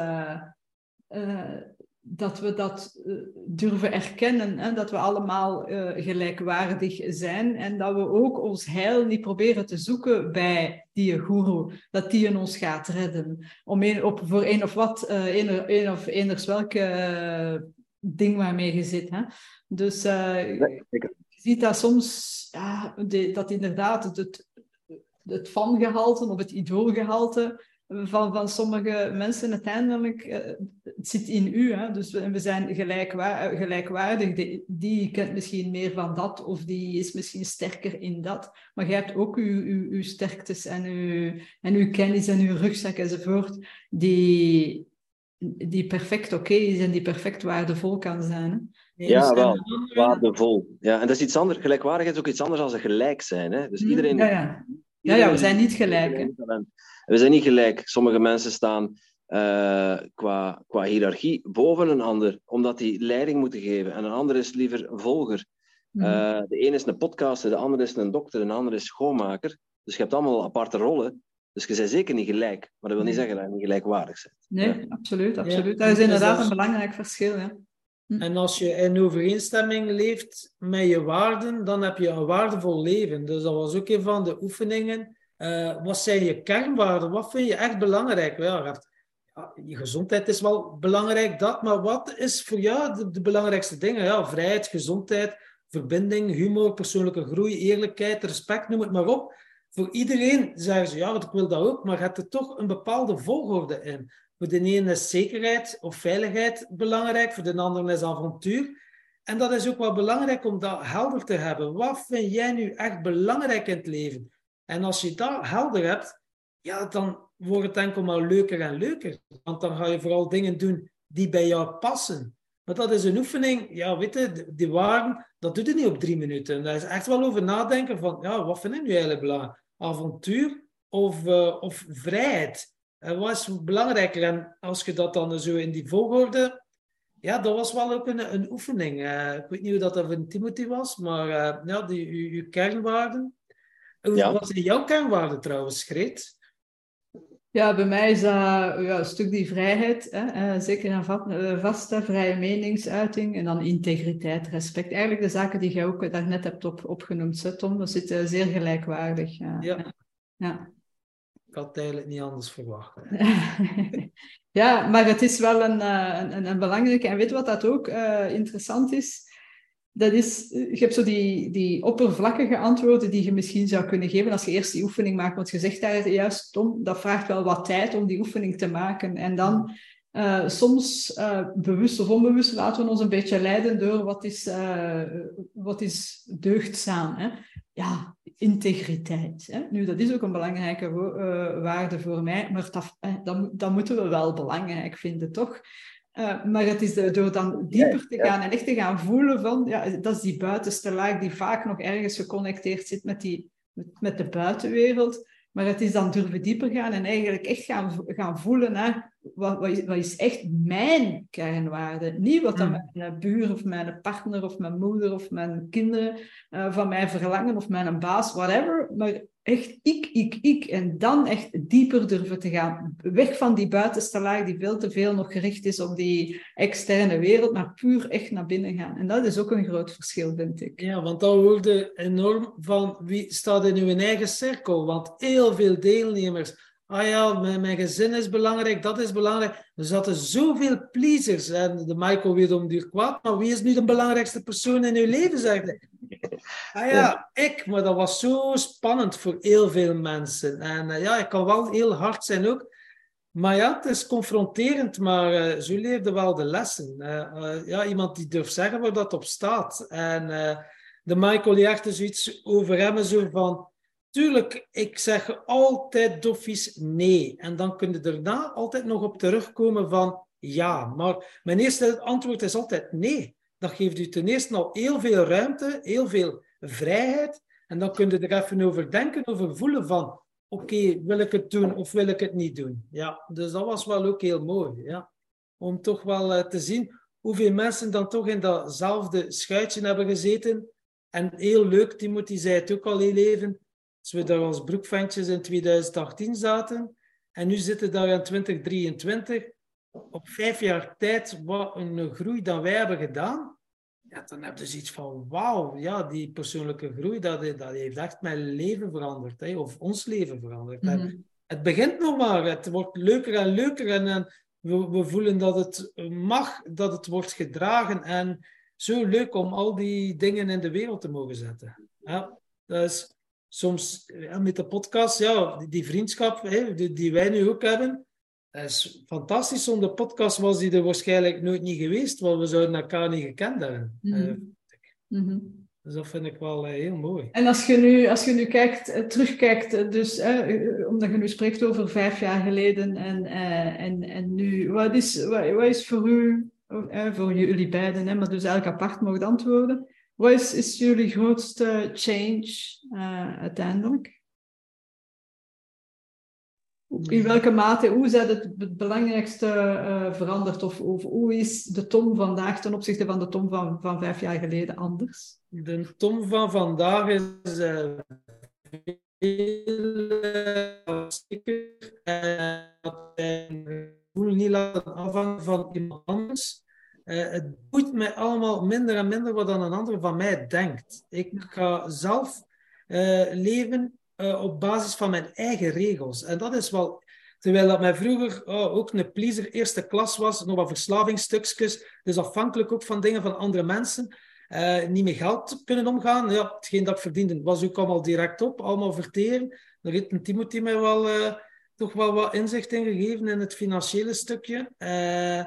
dat we dat uh, durven erkennen, hè? dat we allemaal uh, gelijkwaardig zijn en dat we ook ons heil niet proberen te zoeken bij die guru, dat die in ons gaat redden. Om een, op, voor een of wat, uh, een, een of eenders welke ding waarmee je zit. Hè? Dus je ziet dat soms, ja, de, dat inderdaad het, het, vangehalte of het idoolgehalte van, van sommige mensen uiteindelijk, uh, het zit in u. Hè? Dus we, we zijn gelijkwaar, gelijkwaardig. Die, die, kent misschien meer van dat of die is misschien sterker in dat. Maar je hebt ook uw, uw, uw sterktes en uw, en uw kennis en uw rugzak enzovoort, die, die perfect oké is en die perfect waardevol kan zijn. Hè? Ja, dus, wel. Waardevol. Ja, en dat is iets anders. Gelijkwaardigheid is ook iets anders dan gelijk zijn. Hè? Dus mm, iedereen... Ja, ja Ja, ja, we zijn niet gelijk. We zijn niet gelijk. Sommige mensen staan uh, qua, qua hiërarchie boven een ander, omdat die leiding moeten geven. En een ander is liever een volger. Uh, de een is een podcaster, de ander is een dokter, een ander is schoonmaker. Dus je hebt allemaal aparte rollen. Dus je bent zeker niet gelijk. Maar dat wil niet zeggen dat je niet gelijkwaardig bent. Nee, absoluut. absoluut. Dat is inderdaad een belangrijk verschil. Ja. Hm. En als je in overeenstemming leeft met je waarden, dan heb je een waardevol leven. Dus dat was ook een van de oefeningen. Uh, wat zijn je kernwaarden? Wat vind je echt belangrijk? Ja, je gezondheid is wel belangrijk, dat, maar wat is voor jou de, belangrijkste dingen? Ja, vrijheid, gezondheid, verbinding, humor, persoonlijke groei, eerlijkheid, respect, noem het maar op. Voor iedereen zeggen ze, ja, ik wil dat ook, maar gaat er toch een bepaalde volgorde in. Voor de ene is zekerheid of veiligheid belangrijk, voor de ander is avontuur. En dat is ook wel belangrijk om dat helder te hebben. Wat vind jij nu echt belangrijk in het leven? En als je dat helder hebt, ja, dan wordt het enkel maar leuker en leuker. Want dan ga je vooral dingen doen die bij jou passen. Maar dat is een oefening, ja, weet je, die waarden, dat doet het niet op drie minuten. Daar is echt wel over nadenken van, ja, wat vind ik nu eigenlijk belangrijk? Avontuur of, uh, of vrijheid? En wat is belangrijker? En als je dat dan zo in die volgorde... Ja, dat was wel ook een, een oefening. Uh, ik weet niet hoe dat van Timothy was, maar uh, ja, die, je, kernwaarden. Ja. Wat zijn jouw kernwaarden trouwens, Greet? Ja, bij mij is dat ja, een stuk die vrijheid, hè, uh, zeker en eh, vaste, vrije meningsuiting en dan integriteit, respect. Eigenlijk de zaken die jij ook daarnet hebt op, opgenoemd, Tom, dat zit uh, zeer gelijkwaardig. ja. ja. Ik had eigenlijk niet anders verwacht. <laughs> ja, maar het is wel een, een, een belangrijke. En weet wat dat ook interessant is? dat is, je hebt zo die, die oppervlakkige antwoorden die je misschien zou kunnen geven als je eerst die oefening maakt. Want je zegt daar juist, Tom, dat vraagt wel wat tijd om die oefening te maken. En dan soms, bewust of onbewust, laten we ons een beetje leiden door wat is, wat is deugdzaam. Hè? Ja, integriteit. Hè? Nu, dat is ook een belangrijke waarde voor mij, maar dat, dat, dat moeten we wel belangrijk vinden, toch? Uh, maar het is door dan dieper te gaan en echt te gaan voelen van, ja, dat is die buitenste laag die vaak nog ergens geconnecteerd zit met, die, met, met de buitenwereld. Maar het is dan durven dieper gaan en eigenlijk echt gaan, gaan voelen naar wat, wat, is, wat is echt mijn kernwaarde. Niet wat dan hmm. mijn buur of mijn partner of mijn moeder of mijn kinderen uh, van mij verlangen of mijn baas, whatever. Maar echt ik, ik, ik. En dan echt dieper durven te gaan. Weg van die buitenste laag die veel te veel nog gericht is op die externe wereld, maar puur echt naar binnen gaan. En dat is ook een groot verschil, vind ik. Ja, want dan wordt enorm van wie staat in uw eigen cirkel. Want heel veel deelnemers ah ja, mijn, mijn, gezin is belangrijk, dat is belangrijk. Er zaten zoveel pleasers. En de Michael weet om duur kwaad, maar wie is nu de belangrijkste persoon in uw leven, zeg Ah ja, ik. Maar dat was zo spannend voor heel veel mensen. En uh, ja, ik kan wel heel hard zijn ook. Maar ja, het is confronterend, maar uh, zo leerde wel de lessen. Uh, ja, iemand die durft zeggen waar dat op staat. En de Michael die echt zoiets over hem, zo van Tuurlijk, ik zeg altijd doffies nee. En dan kun je daarna altijd nog op terugkomen van ja. Maar mijn eerste antwoord is altijd nee. Dat geeft u ten eerste al heel veel ruimte, heel veel vrijheid. En dan kun je er even over denken, over voelen van oké, wil ik het doen of wil ik het niet doen? Ja, dus dat was wel ook heel mooi. Ja. Om toch wel uh, te zien hoeveel mensen dan toch in datzelfde schuitje hebben gezeten. En heel leuk, Timothy zei het ook al heel even als we daar als broekventjes in 2018 zaten en nu zitten daar in 2023, op vijf jaar tijd, wat een groei dat wij hebben gedaan, ja, dan heb je zoiets van, wauw, ja, die persoonlijke groei, dat, dat heeft echt mijn leven veranderd, hè, of ons leven veranderd. Mhm. Het begint nog maar, het wordt leuker en leuker en, en we, we, voelen dat het mag, dat het wordt gedragen en zo leuk om al die dingen in de wereld te mogen zetten. Ja, dus soms ja, met de podcast, ja, die, vriendschap hè, die, die, wij nu ook hebben, dat is fantastisch. Zonder podcast was die er waarschijnlijk nooit niet geweest, want we zouden elkaar niet gekend hebben. Mm -hmm. Dus dat vind ik wel uh, heel mooi. En als je nu, als je nu kijkt, uh, terugkijkt, dus omdat je nu spreekt over vijf jaar geleden en, en, en nu, wat is, wat, wat is voor u, voor jullie beiden, hè, maar dus elk apart mogen antwoorden, wat is, is jullie grootste change uh, uiteindelijk? In welke mate, hoe is het het belangrijkste uh, veranderd? Of, of, hoe is de Tom vandaag ten opzichte van de Tom van, van vijf jaar geleden anders? De Tom van vandaag is uh, zeker en voel niet laten afhangen van iemand anders. Uh, het boeit mij allemaal minder en minder wat dan een ander van mij denkt. Ik ga zelf uh, leven uh, op basis van mijn eigen regels. En dat is wel... Terwijl dat mij vroeger oh, ook een pleaser eerste klas was, nog wat verslavingsstukjes, dus afhankelijk ook van dingen van andere mensen, uh, niet met geld kunnen omgaan. Ja, hetgeen dat ik verdiende was ook allemaal direct op, allemaal verteren. Daar heeft een Timothy mij wel, uh, toch wel wat inzicht in gegeven in het financiële stukje. Uh,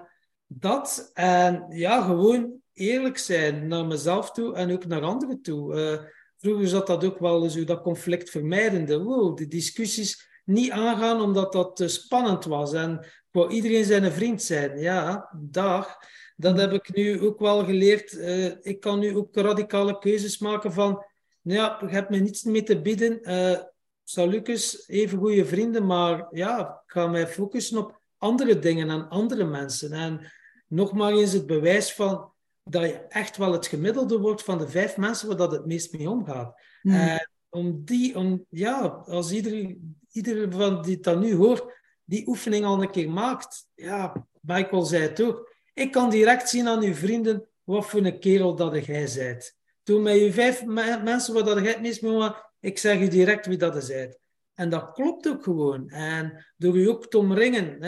dat en ja, gewoon eerlijk zijn naar mezelf toe en ook naar anderen toe. Vroeger zat dat ook wel zo, dat conflict vermijdende. Wow, de discussies niet aangaan omdat dat spannend was. En ik wou iedereen zijn vriend zijn. Ja, dag. Dat heb ik nu ook wel geleerd. Uh, ik kan nu ook radicale keuzes maken van... Ja, je hebt me niets mee te bieden. Uh, Lucas, even goede vrienden, maar ja, ik ga mij focussen op andere dingen en andere mensen. En nogmaals eens het bewijs van dat je echt wel het gemiddelde wordt van de vijf mensen waar dat het meest mee omgaat. Mm. Uh, om die, om, ja, als iedereen, iedereen van die dat nu hoort, die oefening al een keer maakt. Ja, Michael zei het ook. Ik kan direct zien aan uw vrienden wat voor een kerel dat jij zijt. Toen met je vijf mensen waar dat jij het meest mee omgaat, ik zeg je direct wie dat is. En dat klopt ook gewoon. En door je ook te omringen,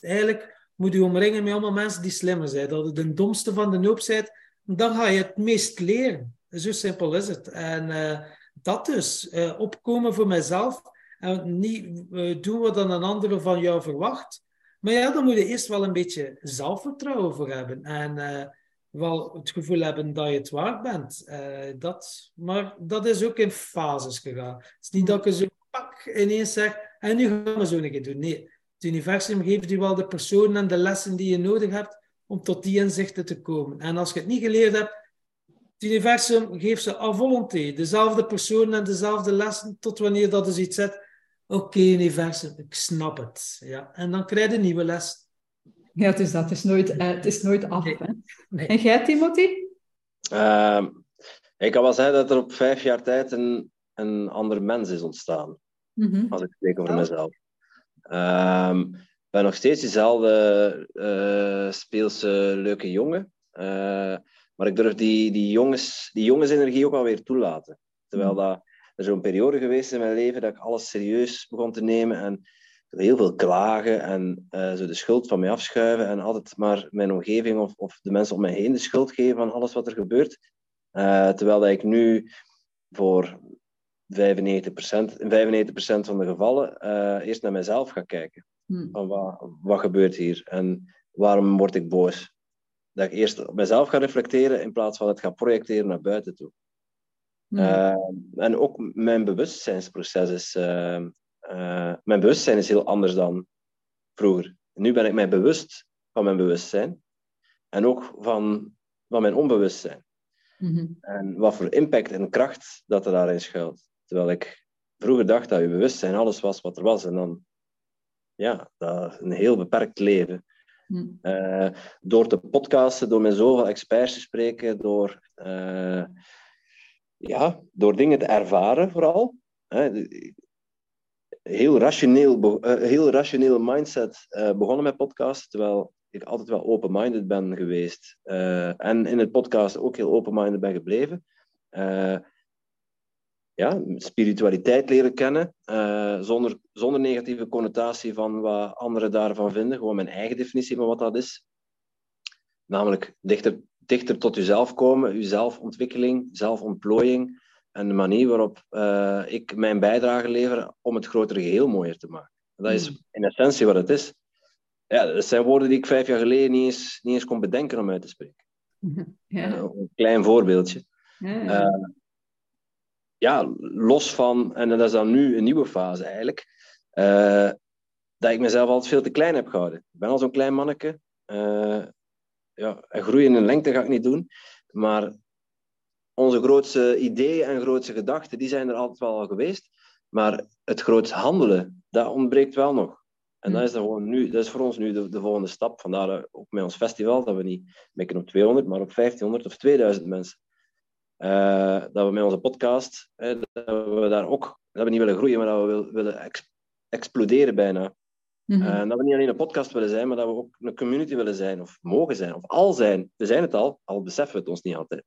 eigenlijk moet je omringen met allemaal mensen die slimmer zijn. Dat je de domste van de hoop bent, dan ga je het meest leren. Zo simpel is het. En uh, dat dus, uh, opkomen voor mezelf en niet uh, doen wat dan een ander van jou verwacht. Maar ja, dan moet je eerst wel een beetje zelfvertrouwen voor hebben. En wel het gevoel hebben dat je het waard bent. dat, maar dat is ook in fases gegaan. Het is niet dat je zo pak ineens zegt, en nu gaan we zo een keer doen. Nee, het universum geeft je wel de personen en de lessen die je nodig hebt om tot die inzichten te komen. En als je het niet geleerd hebt, het universum geeft ze à volonté, dezelfde personen en dezelfde lessen, tot wanneer dat dus iets zet. Oké, universum, ik snap het. Ja. En dan krijg je een nieuwe les. Ja, het is dat. Het is nooit, uh, het is nooit af. Hè? En jij, Timothy? Uh, ik kan wel zeggen dat er op vijf jaar tijd een, een ander mens is ontstaan. Mm -hmm. Als ik spreek over oh. mezelf. Um, ik ben nog steeds dezelfde uh, speelse leuke jongen. Uh, maar ik durf die, die, jongens, die jongensenergie ook alweer toelaten. Terwijl dat, er zo'n periode geweest in mijn leven dat ik alles serieus begon te nemen en heel veel klagen en uh, zo de schuld van mij afschuiven en altijd maar mijn omgeving of, of de mensen om mij heen de schuld geven van alles wat er gebeurt. Terwijl dat ik nu voor 95%, in 95% van de gevallen uh, eerst naar mezelf ga kijken. Hmm. Van wat, wat gebeurt hier en waarom word ik boos? Dat ik eerst op mezelf ga reflecteren in plaats van het gaan projecteren naar buiten toe. Hmm. Uh, en ook mijn bewustzijnsproces is... Uh, mijn bewustzijn is heel anders dan vroeger. Nu ben ik mij bewust van mijn bewustzijn. En ook van, van mijn onbewustzijn. Mm-hmm. En wat voor impact en kracht dat er daarin schuilt. Terwijl ik vroeger dacht dat je bewustzijn alles was wat er was. En dan, ja, dat een heel beperkt leven. Hmm. Uh, door te podcasten, door met zoveel experts te spreken, door, uh, ja, door dingen te ervaren vooral. Uh, heel, rationeel, uh, heel rationeel mindset begonnen met podcasten, terwijl ik altijd wel open-minded ben geweest. en in het podcast ook heel open-minded ben gebleven ja, spiritualiteit leren kennen, uh, zonder, zonder negatieve connotatie van wat anderen daarvan vinden. Gewoon mijn eigen definitie van wat dat is. Namelijk dichter, dichter tot jezelf komen, jezelfontwikkeling, zelfontplooiing en de manier waarop uh, ik mijn bijdrage lever om het grotere geheel mooier te maken. Dat is hmm. in essentie wat het is. Ja, dat zijn woorden die ik vijf jaar geleden niet eens, niet eens kon bedenken om uit te spreken. <laughs> Ja. Uh, een klein voorbeeldje. Ja, ja, los van, en dat is dan nu een nieuwe fase eigenlijk, uh, dat ik mezelf altijd veel te klein heb gehouden. Ik ben al zo'n klein manneke. Uh, ja, groeien in lengte ga ik niet doen. Maar onze grootste ideeën en grootste gedachten, die zijn er altijd wel al geweest. Maar het groot handelen, dat ontbreekt wel nog. En dat Hmm. is, dan gewoon nu, dat is voor ons nu de, de volgende stap. Vandaar ook met ons festival, dat we niet mikken op 200, maar op 1500 of 2000 mensen. Eh, dat we met onze podcast, hè, dat we daar ook dat we niet willen groeien, maar dat we wil- willen ex- exploderen bijna. En dat we niet alleen een podcast willen zijn, maar dat we ook een community willen zijn, of mogen zijn, of al zijn. We zijn het al, al beseffen we het ons niet altijd.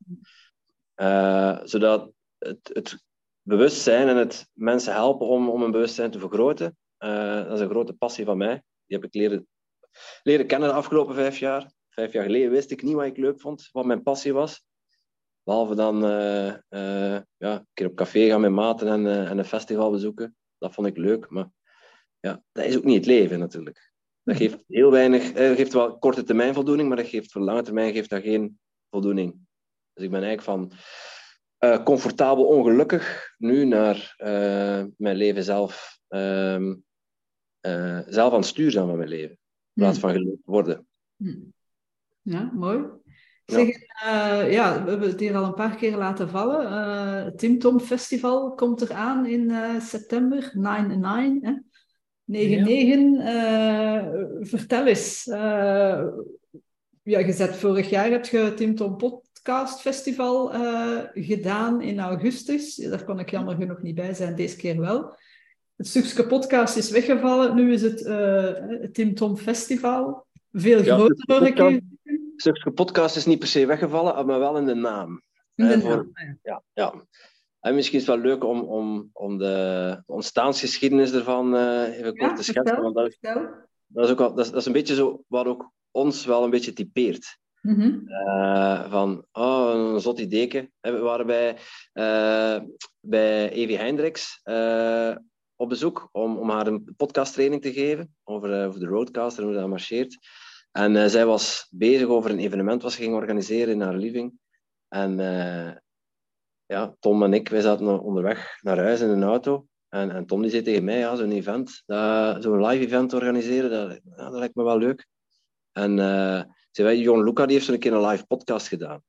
Eh, zodat het, het bewustzijn en het mensen helpen om, om een bewustzijn te vergroten, dat is een grote passie van mij. Die heb ik leren, leren kennen de afgelopen vijf jaar. Vijf jaar geleden wist ik niet wat ik leuk vond, wat mijn passie was. Behalve dan eh, eh, ja, een keer op café gaan met maten en, eh, en een festival bezoeken. Dat vond ik leuk, maar ja, dat is ook niet het leven natuurlijk. Dat geeft heel weinig, geeft wel korte termijn voldoening, maar dat geeft voor lange termijn geeft dat geen voldoening. Dus ik ben eigenlijk van comfortabel ongelukkig nu naar mijn leven zelf, ehm, eh, zelf aan het stuur zijn van mijn leven. In plaats van gelukkig worden. Hmm. Ja, mooi. Ja. Zeg, eh, ja, we hebben het hier al een paar keer laten vallen. Eh, het Tim Tom Festival komt eraan in eh, september, 9-9. Hè? 9-9. eh, vertel eens. eh, ja, je zet vorig jaar heb je het Tim Tom Podcast Festival eh, gedaan in augustus. Daar kon ik jammer genoeg niet bij zijn, deze keer wel. Het stukje podcast is weggevallen. Nu is het eh, Tim Tom Festival. Veel Ja, groter, hoor ik stukje podcast is niet per se weggevallen, maar wel in de naam. In de Eh, voor- naam, ja. Ja, ja. En misschien is het wel leuk om, om, om de ontstaansgeschiedenis ervan eh, even kort te schetsen. Want dat, dat, is ook wel, dat, is, dat is een beetje zo wat ook ons wel een beetje typeert. Mhm. Eh, van, oh, een zot ideeke. Eh, We waren bij, eh bij Evie Hendricks eh, op bezoek om, om haar een podcasttraining te geven over, eh, over de roadcaster en hoe dat marcheert. En eh, zij was bezig over een evenement wat ze ging organiseren in haar living. En eh, ja, Tom en ik, wij zaten onderweg naar huis in een auto. En, en Tom die zei tegen mij, ja, zo'n event, zo'n live event organiseren, dat, ja, dat lijkt me wel leuk. En eh zei wij, Jon Luca die heeft zo'n keer een live podcast gedaan.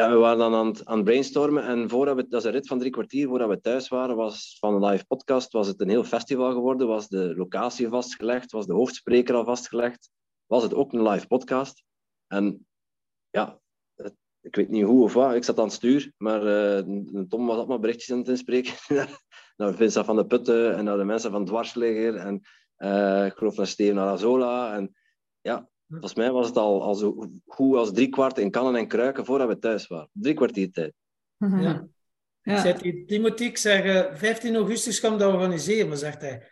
Ja, we waren dan aan het, aan het brainstormen en voordat we, dat is een rit van drie kwartier, voordat we thuis waren, was van een live podcast, was het een heel festival geworden, was de locatie vastgelegd, was de hoofdspreker al vastgelegd, was het ook een live podcast. En ja, ik weet niet hoe of wat, ik zat aan het stuur, maar eh, Tom was allemaal berichtjes aan het inspreken <laughs> naar Vincent van de Putten en naar de mensen van Dwarsligger en eh, ik geloof naar Steven Arazola en ja, Volgens mij was het al, al zo goed als drie kwart in kannen en kruiken voordat we thuis waren. Drie kwartier tijd. <laughs> Ja. Ik Ja. zei tegen Timothy, ik zeg, eh, 15 augustus gaan we dat organiseren. Maar zegt hij,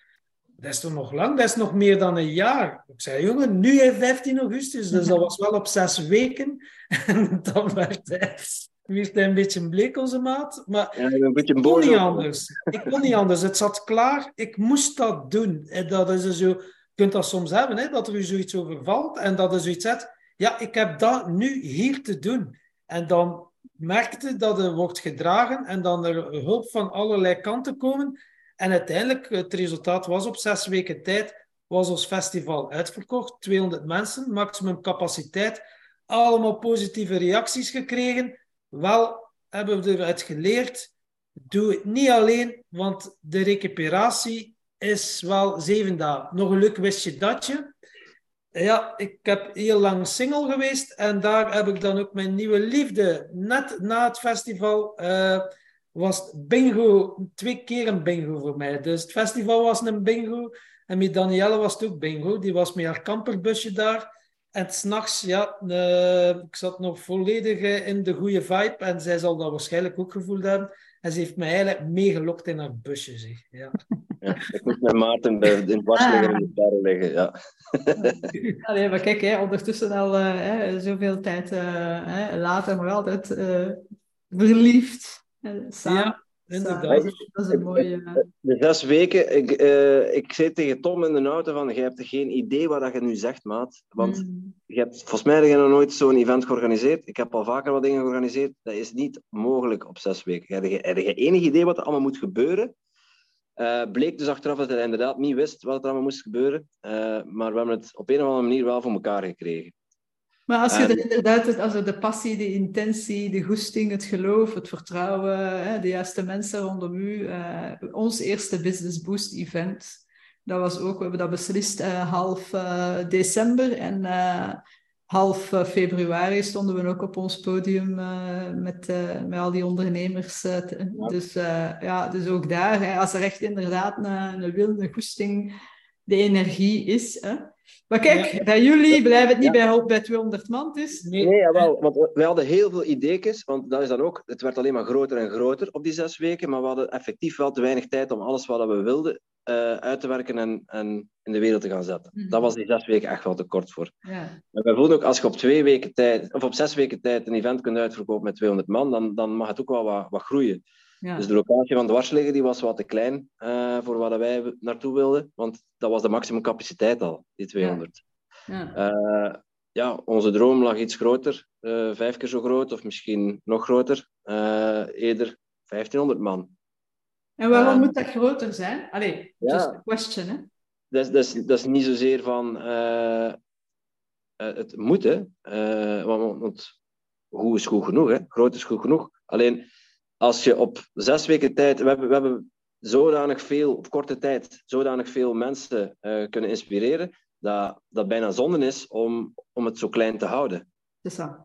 dat is toch nog lang? Dat is nog meer dan een jaar. Ik zei, jongen, nu is 15 augustus. Dus dat was wel op zes weken. <laughs> En dan werd hij, werd hij een beetje bleek, onze maat. Maar Ja, ik een beetje ik kon boos. niet anders. Ik kon niet anders. Het zat klaar. Ik moest dat doen. En dat is zo... Kunt dat soms hebben, hè, dat er u zoiets overvalt. En dat je zoiets zegt, ja, ik heb dat nu hier te doen. En dan merkte dat er wordt gedragen en dan er hulp van allerlei kanten komen. En uiteindelijk, het resultaat was op zes weken tijd, was ons festival uitverkocht. 200 mensen, maximum capaciteit. Allemaal positieve reacties gekregen. Wel hebben we eruit geleerd, doe het niet alleen, want de recuperatie is wel zeven dagen. Nog een leuk wist je. Ja, ik heb heel lang single geweest en daar heb ik dan ook mijn nieuwe liefde. Net na het festival eh, was bingo, twee keer een bingo voor mij. Dus het festival was een bingo en met Danielle was het ook bingo. Die was met haar camperbusje daar. En s'nachts, ja, eh, ik zat nog volledig eh, in de goede vibe en zij zal dat waarschijnlijk ook gevoeld hebben. En ze heeft mij eigenlijk meegelokt in haar busje, zeg. Ja. Ja, ik moet met Maarten bij, in Dwarsligger in de bergen liggen. Ja. <laughs> Allee, maar kijk, hè, ondertussen al eh, hè, zoveel tijd eh, hè, later, maar altijd eh, verliefd. samen. Ja, inderdaad. Dat is- een mooie... eh, De zes weken, ik, eh, ik zei tegen Tom in de auto van, je hebt geen idee wat je nu zegt, maat. Want mm, je hebt, volgens mij heb je nog nooit zo'n event georganiseerd. Ik heb al vaker wat dingen georganiseerd. Dat is niet mogelijk op zes weken. Heb je, heb je enig idee wat er allemaal moet gebeuren? Eh, bleek dus achteraf dat hij inderdaad niet wist wat er allemaal moest gebeuren. Eh, maar we hebben het op een of andere manier wel voor elkaar gekregen. Maar als je er inderdaad, als er de passie, de intentie, de goesting, het geloof, het vertrouwen, hè, de juiste mensen rondom u, uh, ons eerste Business Boost event, dat was ook, we hebben dat beslist uh, half uh, december en half februari stonden we ook op ons podium met, met al die ondernemers. Dus, ja, dus ook daar, hè, als er echt inderdaad een, een wil, een goesting, de energie is. Hè, maar kijk, bij jullie blijven het niet bij, bij 200 man dus. Nee, nee jawel, want we hadden heel veel ideetjes, want dat is dan ook, het werd alleen maar groter en groter op die zes weken, maar we hadden effectief wel te weinig tijd om alles wat we wilden uh, uit te werken en, en, in de wereld te gaan zetten. Mm -hmm. Dat was die zes weken echt wel te kort voor. Ja. En wij voelden ook, als je op twee weken tijd, of op zes weken tijd een event kunt uitverkopen met 200 man, dan, dan mag het ook wel wat, wat groeien. Ja. Dus de locatie van dwarsliggen die was wat te klein uh, voor waar wij naartoe wilden, want dat was de maximum capaciteit al, die 200. Ja. Ja. Uh, ja onze droom lag iets groter, uh, vijf keer zo groot of misschien nog groter, eerder 1500 man. En waarom moet dat groter zijn? Allee, just a question, hè? Dat is, dat, is, dat is niet zozeer van het moeten, want, want goed is goed genoeg, hè? groot is goed genoeg. Alleen als je op zes weken tijd, we hebben, we hebben zodanig veel, op korte tijd, zodanig veel mensen uh, kunnen inspireren, dat dat bijna zonde is om, om het zo klein te houden.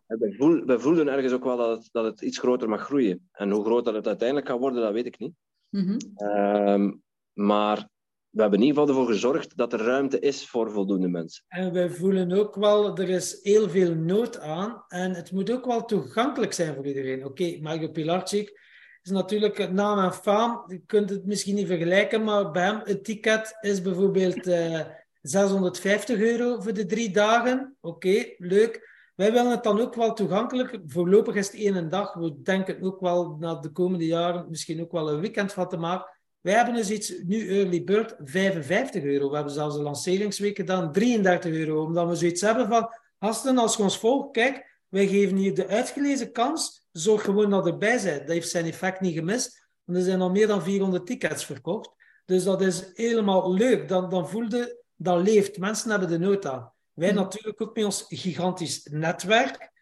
We, voel, we voelden ergens ook wel dat het, dat het iets groter mag groeien. En hoe groot dat het uiteindelijk gaat worden, dat weet ik niet. Mm -hmm. um, maar we hebben in ieder geval ervoor gezorgd dat er ruimte is voor voldoende mensen. En wij voelen ook wel, er is heel veel nood aan en het moet ook wel toegankelijk zijn voor iedereen. Oké, okay, Mario is natuurlijk naam en faam. Je kunt het misschien niet vergelijken, maar bij hem het ticket is bijvoorbeeld uh, 650 euro voor de drie dagen. Oké, leuk. Wij willen het dan ook wel toegankelijk. Voorlopig is het één dag. We denken ook wel na de komende jaren misschien ook wel een weekend van te maken. Wij hebben dus iets, nu early bird, 55 euro. We hebben zelfs een lanceringsweek gedaan, 33 euro. Omdat we zoiets hebben van, gasten, als je ons volgt, kijk, wij geven hier de uitgelezen kans. Zorg gewoon dat erbij bent. Dat heeft zijn effect niet gemist. Want er zijn al meer dan 400 tickets verkocht. Dus dat is helemaal leuk. Dan, dan voelde dat leeft. Mensen hebben de nood aan. Wij mm. natuurlijk ook met ons gigantisch netwerk.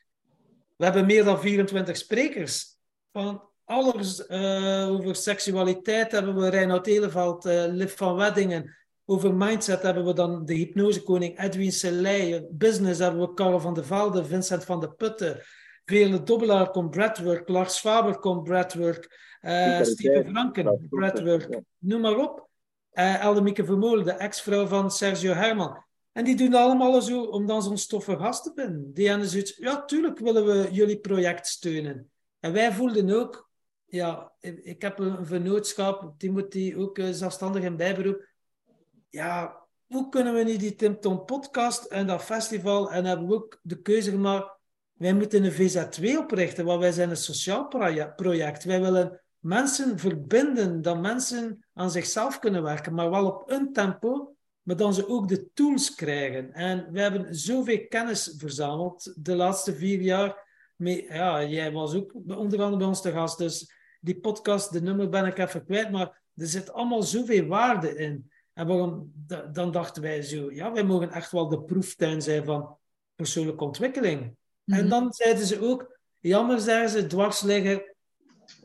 We hebben meer dan 24 sprekers. Van alles uh, over seksualiteit hebben we Reinoud Eleveld, uh, Liv van Weddingen. Over mindset hebben we dan de hypnosekoning Edwin Selei. Business hebben we Karel van de Velde, Vincent van de Putten. Vele Dobbelaar komt breadwork. Lars Faber komt breadwork. Uh, Steven Franken, breadwork. Noem maar op. Uh, Eldemieke Vermolen, de ex-vrouw van Sergio Herman. En die doen allemaal zo om dan zo'n stoffe gast te vinden. Die hebben zoiets, ja, tuurlijk willen we jullie project steunen. En wij voelden ook, ja, ik heb een vernootschap, Timothy, ook uh, zelfstandig in bijberoep ja, hoe kunnen we nu die Tim Tom podcast en dat festival en hebben we ook de keuze gemaakt, wij moeten een VZ2 oprichten, want wij zijn een sociaal project. Wij willen mensen verbinden, dat mensen aan zichzelf kunnen werken, maar wel op een tempo, maar dan ze ook de tools krijgen. En we hebben zoveel kennis verzameld de laatste vier jaar. Ja, jij was ook onder andere bij ons te gast, dus die podcast, de nummer ben ik even kwijt, maar er zit allemaal zoveel waarde in. En waarom, dan dachten wij zo, ja, wij mogen echt wel de proeftuin zijn van persoonlijke ontwikkeling. En mhm. dan zeiden ze ook, jammer zeggen ze, dwars liggen.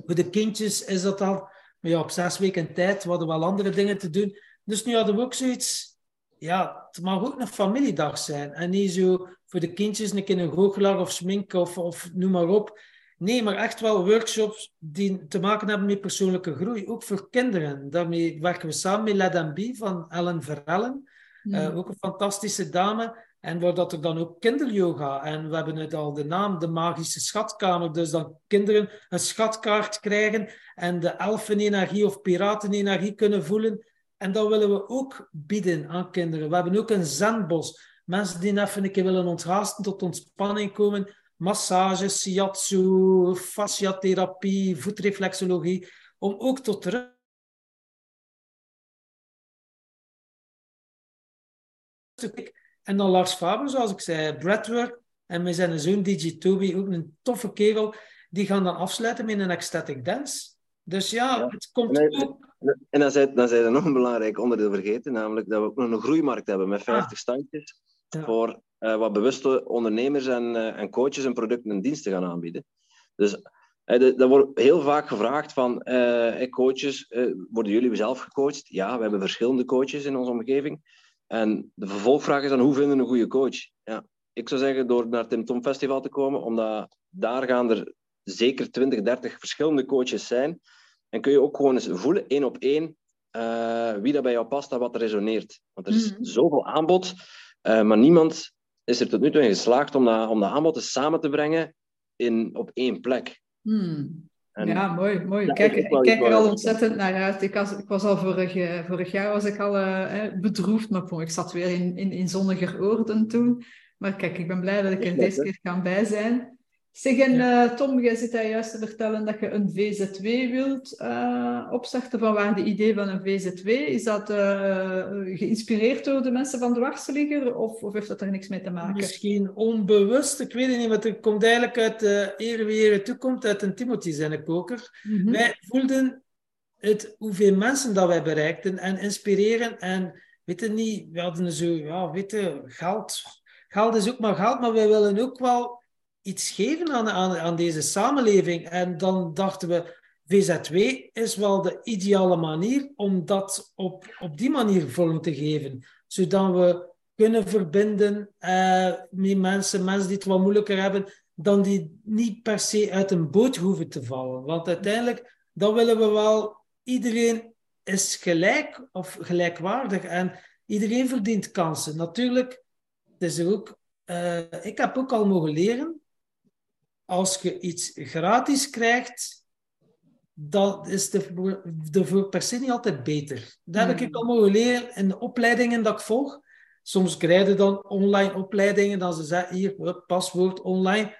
Voor de kindjes is dat al, maar ja, op zes weken tijd, we hadden wel andere dingen te doen. Dus nu hadden we ook zoiets, ja, het mag ook een familiedag zijn. En niet zo voor de kindjes een keer een goochelaar of smink of, of noem maar op. Nee, maar echt wel workshops die te maken hebben met persoonlijke groei. Ook voor kinderen. Daarmee werken we samen met Be van Ellen Verellen. Uh, ook een fantastische dame. En waar dat er dan ook kinderyoga. En we hebben het al de naam, de magische schatkamer. Dus dan kinderen een schatkaart krijgen en de elfenenergie of piratenenergie kunnen voelen. En dat willen we ook bieden aan kinderen. We hebben ook een zenbos. Mensen die even een keer willen onthaasten, tot ontspanning komen massage, shiatsu, fasciatherapie, voetreflexologie, om ook tot rust En dan Lars Faber, zoals ik zei, breathwork. En met zijn zoon DJ Toby, ook een toffe kerel, die gaan dan afsluiten met een ecstatic dance. Dus ja, het komt en, ook... En dan zijn dan nog een belangrijk onderdeel vergeten, namelijk dat we ook nog een groeimarkt hebben met 50 ah. standjes voor wat bewuste ondernemers en, en coaches en producten en diensten gaan aanbieden. Dus er wordt heel vaak gevraagd van, coaches, worden jullie zelf gecoacht? Ja, we hebben verschillende coaches in onze omgeving. En de vervolgvraag is dan, hoe vinden we een goede coach? Ja, ik zou zeggen door naar het Tim Tom Festival te komen, omdat daar gaan er zeker 20, 30 verschillende coaches zijn. En kun je ook gewoon eens voelen, één op één, wie dat bij jou past en wat resoneert. Want er is mm zoveel aanbod, maar niemand is er tot nu toe in geslaagd om dat, om dat aanbod samen te brengen in, op één plek. Mm. ja, mooi. mooi. Kijk, ik kijk er al ontzettend naar uit. Ik was, ik was al vorig, uh, vorig jaar was ik al bedroefd, maar ik zat weer in, in, in zonniger oorden toen. Maar kijk, ik ben blij dat ik er deze keer kan bij zijn. Zeg, en uh, Tom, jij zit daar juist te vertellen dat je een VZW wilt uh, opstarten. Van waar de idee van een VZW? Is dat uh, geïnspireerd door de mensen van de Warseliger of, of heeft dat er niks mee te maken? Misschien onbewust, ik weet het niet, want het komt eigenlijk uit uh, Ere Wie toekomt, uit een Timothy zijn koker. Mm Wij voelden het, hoeveel mensen dat wij bereikten en inspireren en weten niet, we hadden zo, ja, weten, geld, geld is ook maar geld, maar wij willen ook wel iets geven aan, aan, deze samenleving. En dan dachten we, VZW is wel de ideale manier om dat op, op die manier vorm te geven. Zodat we kunnen verbinden uh, met mensen, mensen die het wat moeilijker hebben, dan die niet per se uit een boot hoeven te vallen. Want uiteindelijk, dan willen we wel, iedereen is gelijk of gelijkwaardig en iedereen verdient kansen. Natuurlijk, het ook, uh, ik heb ook al mogen leren als je iets gratis krijgt, dat is de, de voor per se niet altijd beter. Dat heb ik hmm. al mogen leren in de opleidingen dat ik volg. Soms krijg je dan online opleidingen, dan ze zeggen hier, paswoord online.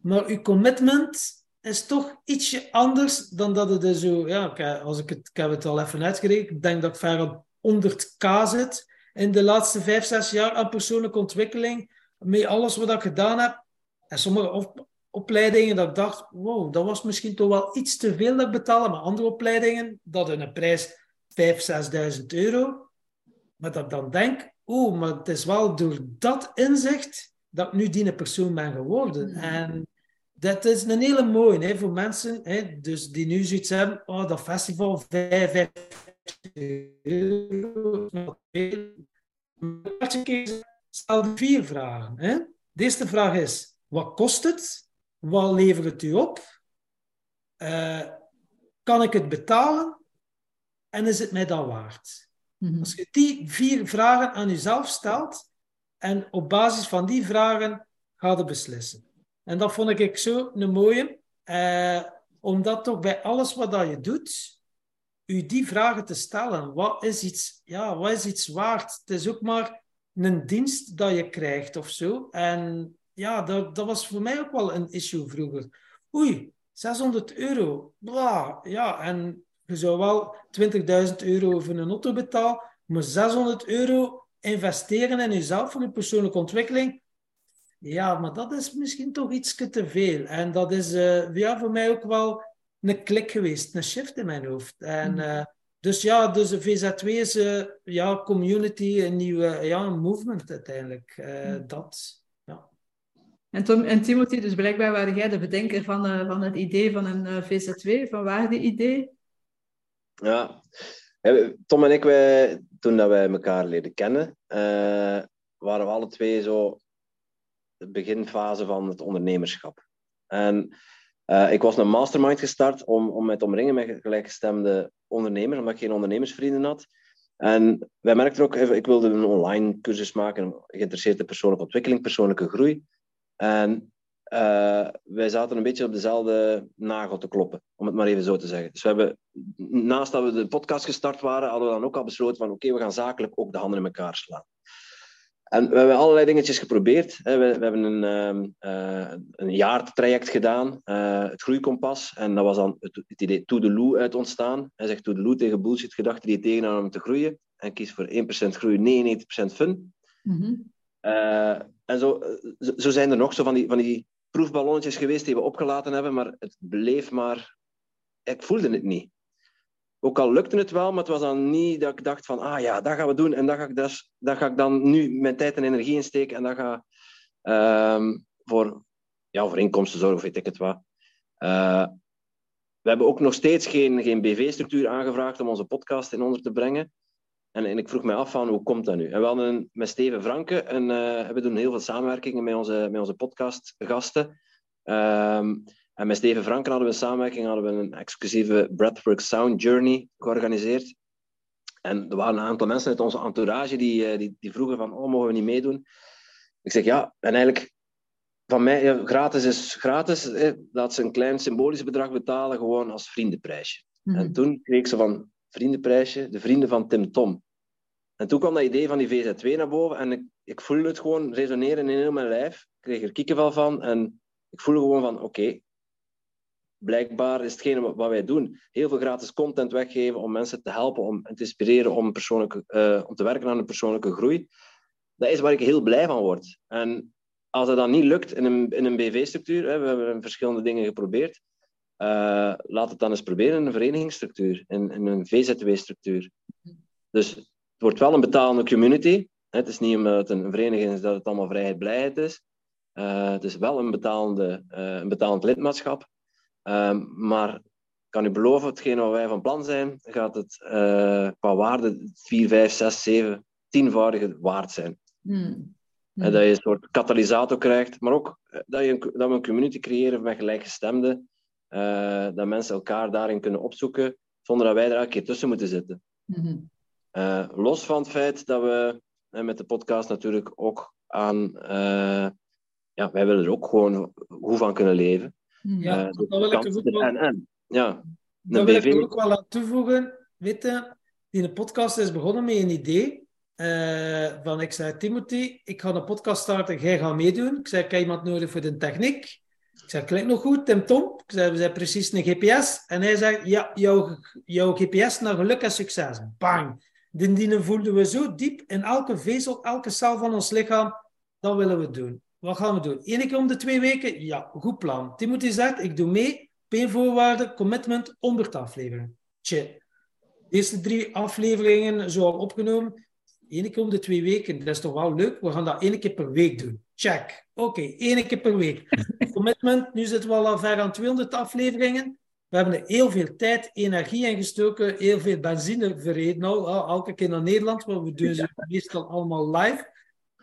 Maar je commitment is toch ietsje anders dan dat het is zo... Ja, als ik, het, ik heb het al even uitgerekend. Ik denk dat ik ver op 100k zit in de laatste 5, 6 jaar aan persoonlijke ontwikkeling. Met alles wat ik gedaan heb. En sommige opleidingen dat ik dacht, wow, dat was misschien toch wel iets te veel dat ik betaalde. Maar andere opleidingen, dat in een prijs 5.000, 6.000 euro. Maar dat ik dan denk, oh, maar het is wel door dat inzicht dat ik nu die persoon ben geworden. Mm. En dat is een hele mooie hè, voor mensen hè, dus die nu zoiets hebben, oh, dat festival, 5 euro. Stel vier vragen. Hè. De eerste vraag is, wat kost het? Wat levert het u op? Uh, kan ik het betalen? En is het mij dan waard? Mhm. Als je die vier vragen aan jezelf stelt en op basis van die vragen ga je beslissen. En dat vond ik zo een mooie, uh, omdat toch bij alles wat dat je doet, u die vragen te stellen. Wat is iets, ja, wat is iets waard? Het is ook maar een dienst dat je krijgt of zo. En ja, dat, dat was voor mij ook wel een issue vroeger. Oei, 600 euro. Bla, ja, en je zou wel 20.000 euro voor een auto betalen, maar 600 euro investeren in jezelf voor je persoonlijke ontwikkeling. Ja, maar dat is misschien toch iets te veel. En dat is uh, ja, voor mij ook wel een klik geweest, een shift in mijn hoofd. En, uh, dus ja, dus de VZ2 is uh, ja, community, een nieuwe ja, movement uiteindelijk. Mm. Dat. En, Tom, en Timothy, dus blijkbaar waren jij de bedenker van, uh, van het idee van een eh, VZ2. Van waar die idee? Ja, Tom en ik, wij, toen dat wij elkaar leren kennen, uh, waren we alle twee zo de beginfase van het ondernemerschap. En ik was een mastermind gestart om, om te omringen met gelijkgestemde ondernemers, omdat ik geen ondernemersvrienden had. En wij merkten ook, ik wilde een online cursus maken, geïnteresseerd in persoonlijke ontwikkeling, persoonlijke groei. En uh, wij zaten een beetje op dezelfde nagel te kloppen, om het maar even zo te zeggen. Dus we hebben, naast dat we de podcast gestart waren, hadden we dan ook al besloten van oké, we gaan zakelijk ook de handen in elkaar slaan. En we hebben allerlei dingetjes geprobeerd. We, hebben een, uh, een jaartraject gedaan, uh, het groeikompas. En dat was dan het, idee to-the-loo uit ontstaan. Hij zegt to-the-loo tegen bullshit gedachten die je tegenhouden om te groeien. En kies voor 1% groei, 99% fun. Mm. En zo, zo zijn er nog zo van die, van die proefballonnetjes geweest die we opgelaten hebben, maar het bleef maar... Ik voelde het niet. ook al lukte het wel, maar het was dan niet dat ik dacht van, ah ja, dat gaan we doen en daar ga ik, dus, daar ga ik dan nu mijn tijd en energie in steken en dat ga um, voor, ja, voor inkomsten zorgen of weet ik het wat. Uh, we hebben ook nog steeds geen, geen BV-structuur aangevraagd om onze podcast in onder te brengen. En, en, ik vroeg me af van, hoe komt dat nu? En we hadden met Steven Franke, en uh, we doen heel veel samenwerkingen met onze, met onze podcastgasten. Um, en met Steven Franken hadden we een samenwerking, hadden we een exclusieve Breathwork Sound Journey georganiseerd. En er waren een aantal mensen uit onze entourage die, eh, die, die vroegen van, oh, mogen we niet meedoen? Ik zeg, ja, en eigenlijk, van mij, ja, gratis is gratis. Laat ze een klein symbolisch bedrag betalen, gewoon als vriendenprijsje. En mhm. toen kreeg ze van vriendenprijsje, de vrienden van Tim Tom. En toen kwam dat idee van die VZ2 naar boven en ik, ik voelde het gewoon resoneren in heel mijn lijf. Ik kreeg er kiekenvel van en ik voelde gewoon van, oké, blijkbaar is hetgene wat wij doen. Heel veel gratis content weggeven om mensen te helpen, om te inspireren om, persoonlijke, uh, om te werken aan een persoonlijke groei. Dat is waar ik heel blij van word. En als dat dan niet lukt in een, in een BV-structuur, we hebben verschillende dingen geprobeerd, uh, laat het dan eens proberen in een verenigingsstructuur, in, in een VZW-structuur. Dus het wordt wel een betalende community. Het is niet omdat het een vereniging is dat het allemaal vrijheid, blijheid is. Uh, het is wel een, betalende, uh, een betalend lidmaatschap. Ehm, maar ik kan u beloven, hetgeen wat wij van plan zijn, gaat het qua waarde 4, 5, 6, 7, tienvoudige waard zijn. Hmm. En dat je een soort katalysator krijgt, maar ook eh, dat, je een, dat we een community creëren met gelijkgestemden, uh, dat mensen elkaar daarin kunnen opzoeken, zonder dat wij er elke keer tussen moeten zitten. Hmm. Uh, los van het feit dat we met de podcast natuurlijk ook aan... ja, wij willen er ook gewoon goed van kunnen leven. Ja, uh, dat wil ik er ook wel... En, en. Ja, dat wil ik ook wel aan toevoegen. Weet je, die podcast is begonnen met een idee. Uh, van ik zei, Timothy, ik ga een podcast starten, jij gaat meedoen. Ik zei, ik heb iemand nodig voor de techniek. Ik zei, klinkt nog goed, Tim Tom. Ik zei, we zijn precies een GPS. En hij zei, ja, jouw, jouw GPS naar geluk en succes. Bang. Die dienen voelden we zo diep in elke vezel, elke cel van ons lichaam. Dat willen we doen. Wat gaan we doen? Eén keer om de twee weken? Ja, goed plan. Timothy zegt, ik doe mee. Peenvoorwaarden, commitment, 100 afleveringen. Tje. Eerste drie afleveringen zo al opgenomen. Eén keer om de twee weken, dat is toch wel leuk? We gaan dat één keer per week doen. Check. Oké, okay, één keer per week. <laughs> Commitment, nu zitten we al ver aan 200 afleveringen. We hebben er heel veel tijd, energie in gestoken, heel veel benzine verreden al, elke keer naar Nederland, want we doen ze meestal allemaal live,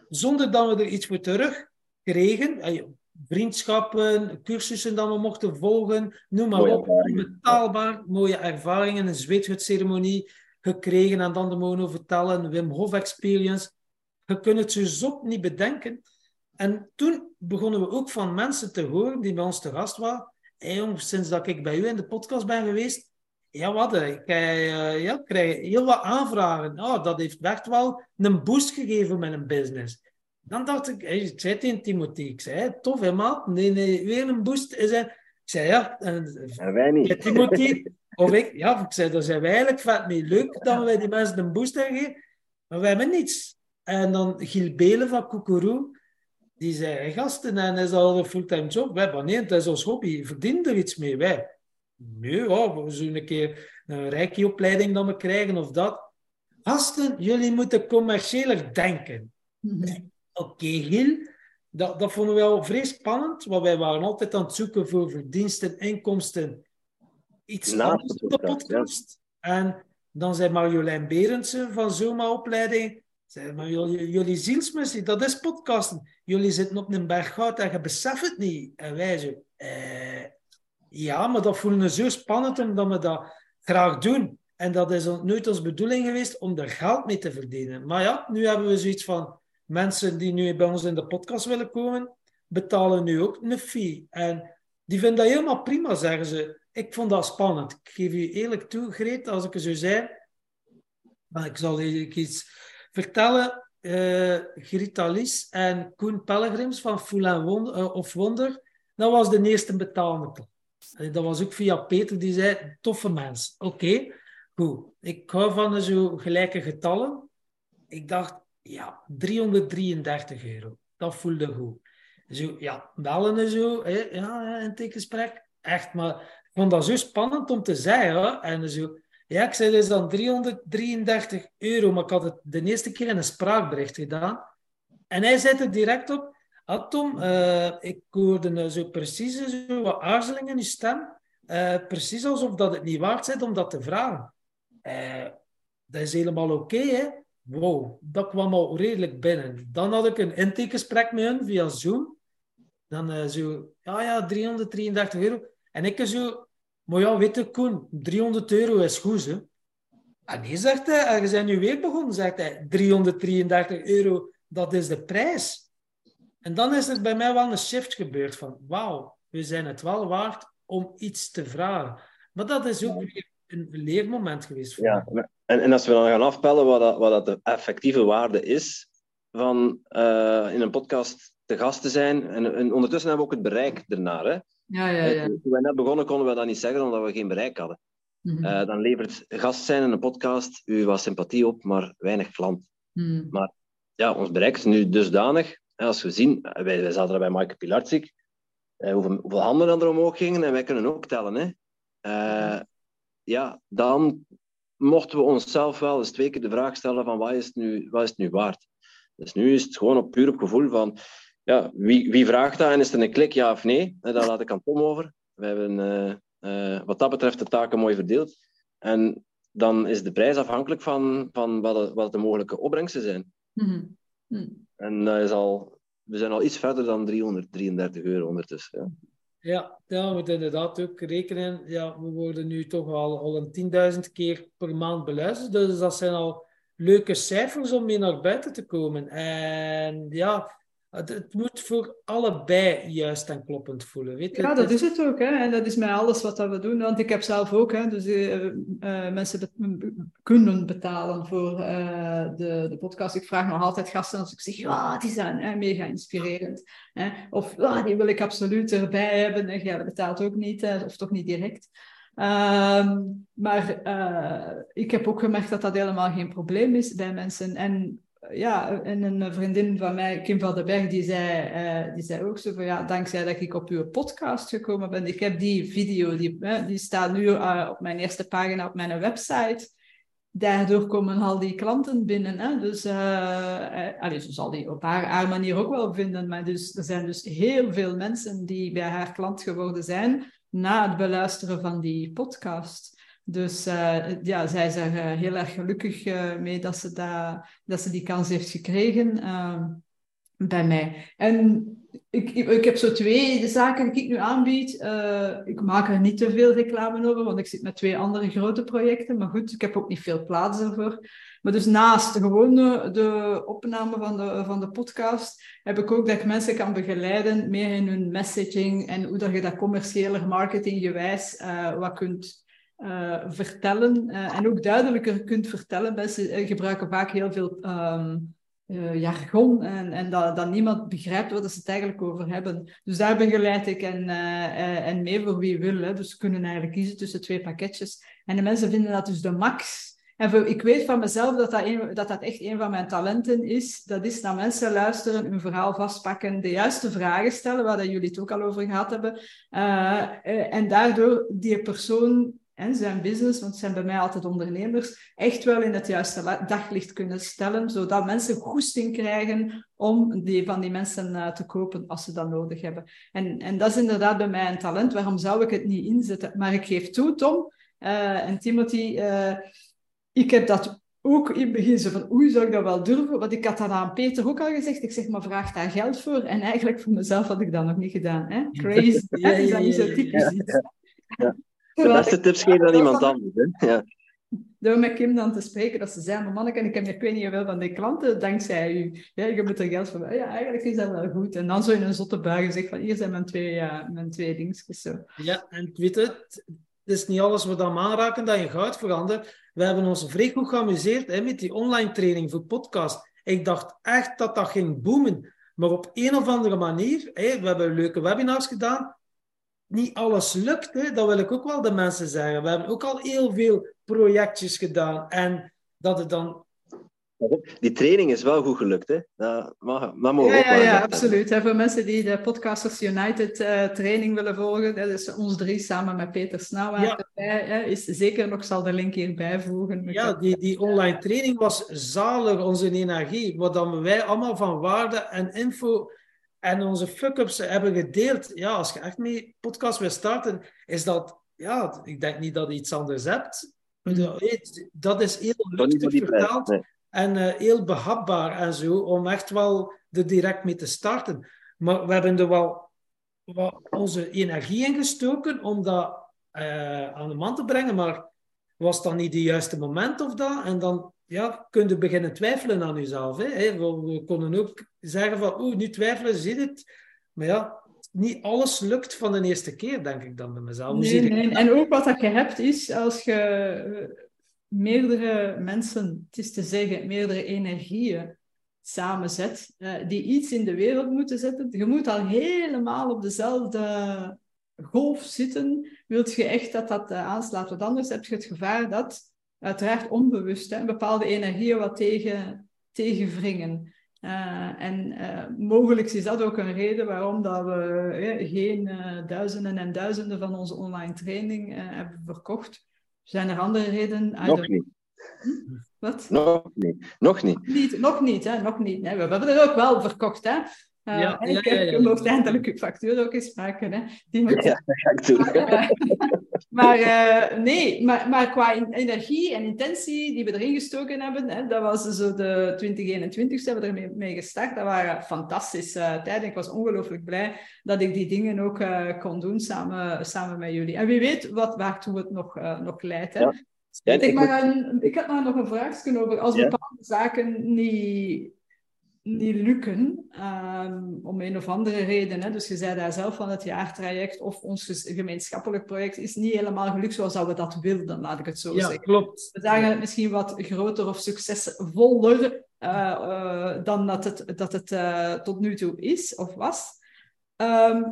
zonder dat we er iets voor terug kregen. Vriendschappen, cursussen dat we mochten volgen, noem maar op. Betaalbaar, mooie ervaringen, een zweethutceremonie gekregen en dan de mono vertellen, Wim Hof Experience. Je kunt het zo zot niet bedenken. En toen begonnen we ook van mensen te horen die bij ons te gast waren. Hey, jongens, sinds dat ik bij u in de podcast ben geweest, ja, wat, ik uh, ja, krijg heel wat aanvragen. Oh, dat heeft echt wel een boost gegeven met een business. Dan dacht ik, ik zei tegen Timothy, ik zei, tof hè maat, nee, nee, weer een boost. Ik zei, ja. En, wij niet. Timothy, of ik, ja, ik zei, daar zijn wij eigenlijk vet mee. Leuk dat wij die mensen een boost geven, maar wij hebben niets. En dan Giel Belen van Koekeroe, die zei, gasten, en is al een fulltime job. Wij hebben nee, het is ons hobby, verdienen er iets mee. Wij, nee, oh, we zullen een keer een rijke opleiding dan we krijgen of dat. Gasten, jullie moeten commerciëler denken. Mhm. Oké, Gil, dat, dat vonden we wel vrij spannend, want wij waren altijd aan het zoeken voor verdiensten, inkomsten, iets anders op de podcast. En dan zei Marjolein Berendsen van Zoma-opleiding, maar jullie, jullie zielsmissie, dat is podcasten. Jullie zitten op een berg goud en je beseft het niet. En wij zo, eh, ja, maar dat voelen we zo spannend omdat we dat graag doen. En dat is nooit onze bedoeling geweest om er geld mee te verdienen. Maar ja, nu hebben we zoiets van, mensen die nu bij ons in de podcast willen komen, betalen nu ook een fee. En die vinden dat helemaal prima, zeggen ze. Ik vond dat spannend. Ik geef je eerlijk toe, Greet, als ik het zo zei. Maar ik zal iets vertellen. Uh, Grita Lies en Koen Pellegrims van Fool Wonder, uh, of Wonder, dat was de eerste betalende Dat was ook via Peter, die zei, toffe mens. Oké, goed. Ik hou van zo gelijke getallen. Ik dacht, ja, 333 euro. Dat voelde goed. Zo, ja, bellen en zo, hè, ja, in het gesprek. Echt, maar ik vond dat zo spannend om te zeggen. En zo, Ja, ik zei dus dan 333 euro, maar ik had het de eerste keer in een spraakbericht gedaan. En hij zet er direct op, ah, Tom, uh, ik hoorde zo precies zo wat aarzeling in je stem. Uh, precies alsof dat het niet waard is om dat te vragen. Uh, dat is helemaal oké, okay? Wow, dat kwam al redelijk binnen. Dan had ik een intakegesprek met hen via Zoom. Dan zo, ja, ja, 333 euro. En ik zo, maar ja, weet je, Koen, 300 euro is goed, hè? En nee, zegt hij, je bent nu weer begonnen, zegt hij, 333 euro, dat is de prijs. En dan is er bij mij wel een shift gebeurd van, wauw, we zijn het wel waard om iets te vragen. Maar dat is ook weer een leermoment geweest voor ja, En, en als we dan gaan afpellen wat dat, wat dat de effectieve waarde is van uh, in een podcast te gast te zijn, en, en ondertussen hebben we ook het bereik ernaar, hè? Ja, ja, ja. Toen we net begonnen konden we dat niet zeggen omdat we geen bereik hadden. Mm -hmm. uh, dan levert gast zijn in een podcast u wat sympathie op, maar weinig klant. Mm. Maar ja, ons bereik is nu dusdanig. Als we zien, wij, wij zaten er bij Maaike Pilarczyk, uh, hoeveel, hoeveel, handen er omhoog gingen en wij kunnen ook tellen. Hè. Uh, ja, dan mochten we onszelf wel eens twee keer de vraag stellen van wat is het nu, wat is het nu waard? Dus nu is het gewoon op puur op gevoel van ja, wie, wie vraagt dat en is er een klik ja of nee? Daar laat ik aan Tom over. We hebben uh, uh, wat dat betreft de taken mooi verdeeld. En dan is de prijs afhankelijk van, van wat, de, wat de mogelijke opbrengsten zijn. Mm -hmm. mm. En dat is al, we zijn al iets verder dan 333 euro ondertussen. Ja. Ja, ja, we moeten inderdaad ook rekenen. Ja, we worden nu toch al, al een 10.000 keer per maand beluisterd. Dus dat zijn al leuke cijfers om mee naar buiten te komen. En ja, het, het, moet voor allebei juist en kloppend voelen. Weet je? Ja, dat is het ook. Hè? En dat is met alles wat dat we doen. Want ik heb zelf ook, hè, dus uh, uh, mensen be kunnen betalen voor uh, de, de podcast. Ik vraag nog altijd gasten als ik zeg, ja, die zijn hè, mega inspirerend. Hè? Of ja, die wil ik absoluut erbij hebben. En jij betaalt ook niet, of toch niet direct. Uh, maar ik heb ook gemerkt dat dat helemaal geen probleem is bij mensen. En ja, en een vriendin van mij, Kim van den Berg, die zei, uh, die zei ook zo van ja, dankzij dat ik op uw podcast gekomen ben. Ik heb die video, die, die staat nu uh, op mijn eerste pagina op mijn website. Daardoor komen al die klanten binnen. Hè? Dus allee, ze zal die op haar, haar manier ook wel vinden. Maar dus, er zijn dus heel veel mensen die bij haar klant geworden zijn na het beluisteren van die podcast. Dus uh, ja, zij is er uh, heel erg gelukkig uh, mee dat ze, da, dat ze die kans heeft gekregen bij mij. En ik, ik, ik, heb zo twee zaken die ik nu aanbied. ik maak er niet te veel reclame over, want ik zit met twee andere grote projecten. Maar goed, ik heb ook niet veel plaats ervoor. Maar dus naast gewoon de, de opname van de, van de podcast, heb ik ook dat ik mensen kan begeleiden meer in hun messaging en hoe dat je dat commerciëler marketinggewijs wat kunt uh, vertellen uh, en ook duidelijker kunt vertellen. Mensen gebruiken vaak heel veel uh, jargon en, en dat, niemand begrijpt waar ze het eigenlijk over hebben. Dus daar begeleid ik en, en mee voor wie wil. Dus ze kunnen eigenlijk kiezen tussen twee pakketjes. En de mensen vinden dat dus de max. En ik weet van mezelf dat dat dat echt een van mijn talenten is. Dat is naar mensen luisteren, hun verhaal vastpakken, de juiste vragen stellen, waar dat jullie het ook al over gehad hebben. en daardoor die persoon en zijn business, want het zijn bij mij altijd ondernemers, echt wel in het juiste daglicht kunnen stellen, zodat mensen goesting krijgen om die, van die mensen uh, te kopen als ze dat nodig hebben. En, en dat is inderdaad bij mij een talent. Waarom zou ik het niet inzetten? Maar ik geef toe, Tom uh, en Timothy, uh, ik heb dat ook in het begin zo van, oei, zou ik dat wel durven? Want ik had dat aan Peter ook al gezegd. Ik zeg, maar vraag daar geld voor. En eigenlijk voor mezelf had ik dat nog niet gedaan. Hè? <laughs> Crazy. ja, Is dat niet zo typisch? Ja. De beste tips geven dan iemand anders. Hè? Ja. Door met Kim dan te spreken, dat ze zei, maar manneke, ik heb ik weet niet hoeveel van die klanten dankzij u. Ja, je moet er geld voor Ja, eigenlijk is dat wel goed. En dan zo in een zotte buigen zegt van, hier zijn mijn twee, ja, mijn twee dingetjes. Zo. Ja, en weet het, het is niet alles wat dan aanraken dat je goud verandert. We hebben ons vrij goed geamuseerd hè, met die online training voor podcast. Ik dacht echt dat dat ging boomen. Maar op een of andere manier, hè, we hebben leuke webinars gedaan, niet alles lukt. Hè? Dat wil ik ook wel de mensen zeggen. We hebben ook al heel veel projectjes gedaan. En dat het dan Die training is wel goed gelukt, hè? Dat, mag, dat mogen ja, ook ja, absoluut. En voor mensen die de Podcasters United eh, training willen volgen, dat is ons drie samen met Peter Snauwaard Ja. erbij, hè, is zeker nog, zal de link hier bijvoegen. Ja, die, die online training was zalig, onze energie. Wat dan wij allemaal van waarde en info en onze fuck-ups hebben gedeeld. Ja, als je echt mee podcast wil starten, is dat... Ja, ik denk niet dat je iets anders hebt. Mhm. Dat is heel luchtig nee. En eh, heel behapbaar en zo, om echt wel er direct mee te starten. Maar we hebben er wel, wel onze energie in gestoken om dat eh, aan de man te brengen, maar was dat niet het juiste moment of dat? En dan ja, kun je beginnen twijfelen aan jezelf. Hè? We, konden ook zeggen van, oeh, nu twijfelen, zie je het? Maar ja, niet alles lukt van de eerste keer, denk ik dan bij mezelf. Nee, nee. En ook wat dat je hebt is, als je eh, meerdere mensen, het is te zeggen, meerdere energieën samenzet, eh, die iets in de wereld moeten zetten. Je moet al helemaal op dezelfde golf zitten, wilt je echt dat dat eh, aanslaat. Want anders heb je het gevaar dat, uiteraard onbewust, hè, bepaalde energieën wat tegen, tegenwringen. Eh, en eh, mogelijk is dat ook een reden waarom dat we eh, geen eh, duizenden en duizenden van onze online training eh, hebben verkocht. Zijn er andere redenen? Nog niet. Wat? Nog niet. Nog niet. Niet, nog niet, hè? Nog niet. Nee, we hebben er ook wel verkocht, hè? Eh, Ja, en ik heb ja, ja. je mocht eindelijk uw factuur ook eens maken, hè? Die moet Ja, dat ga ik doen. <laughs> Maar eh, nee, maar, maar qua energie en intentie die we erin gestoken hebben, hè, dat was zo de 2021 hebben we ermee mee gestart. Dat waren fantastische tijden. Ik was ongelooflijk blij dat ik die dingen ook eh, kon doen samen, samen met jullie. En wie weet wat, waartoe het nog, eh, nog leidt. Hè. Ja. Ja, en ik, maar een, ik had maar nog een vraagje over als Ja. bepaalde zaken niet, niet lukken, ehm, om een of andere reden. Hè. Dus je zei daar zelf van het jaartraject of ons gemeenschappelijk project is niet helemaal gelukt zoals dat we dat wilden, laat ik het zo Ja, zeggen. klopt. We zagen het misschien wat groter of succesvoller eh, eh, dan dat het, dat het eh, tot nu toe is of was. Ehm,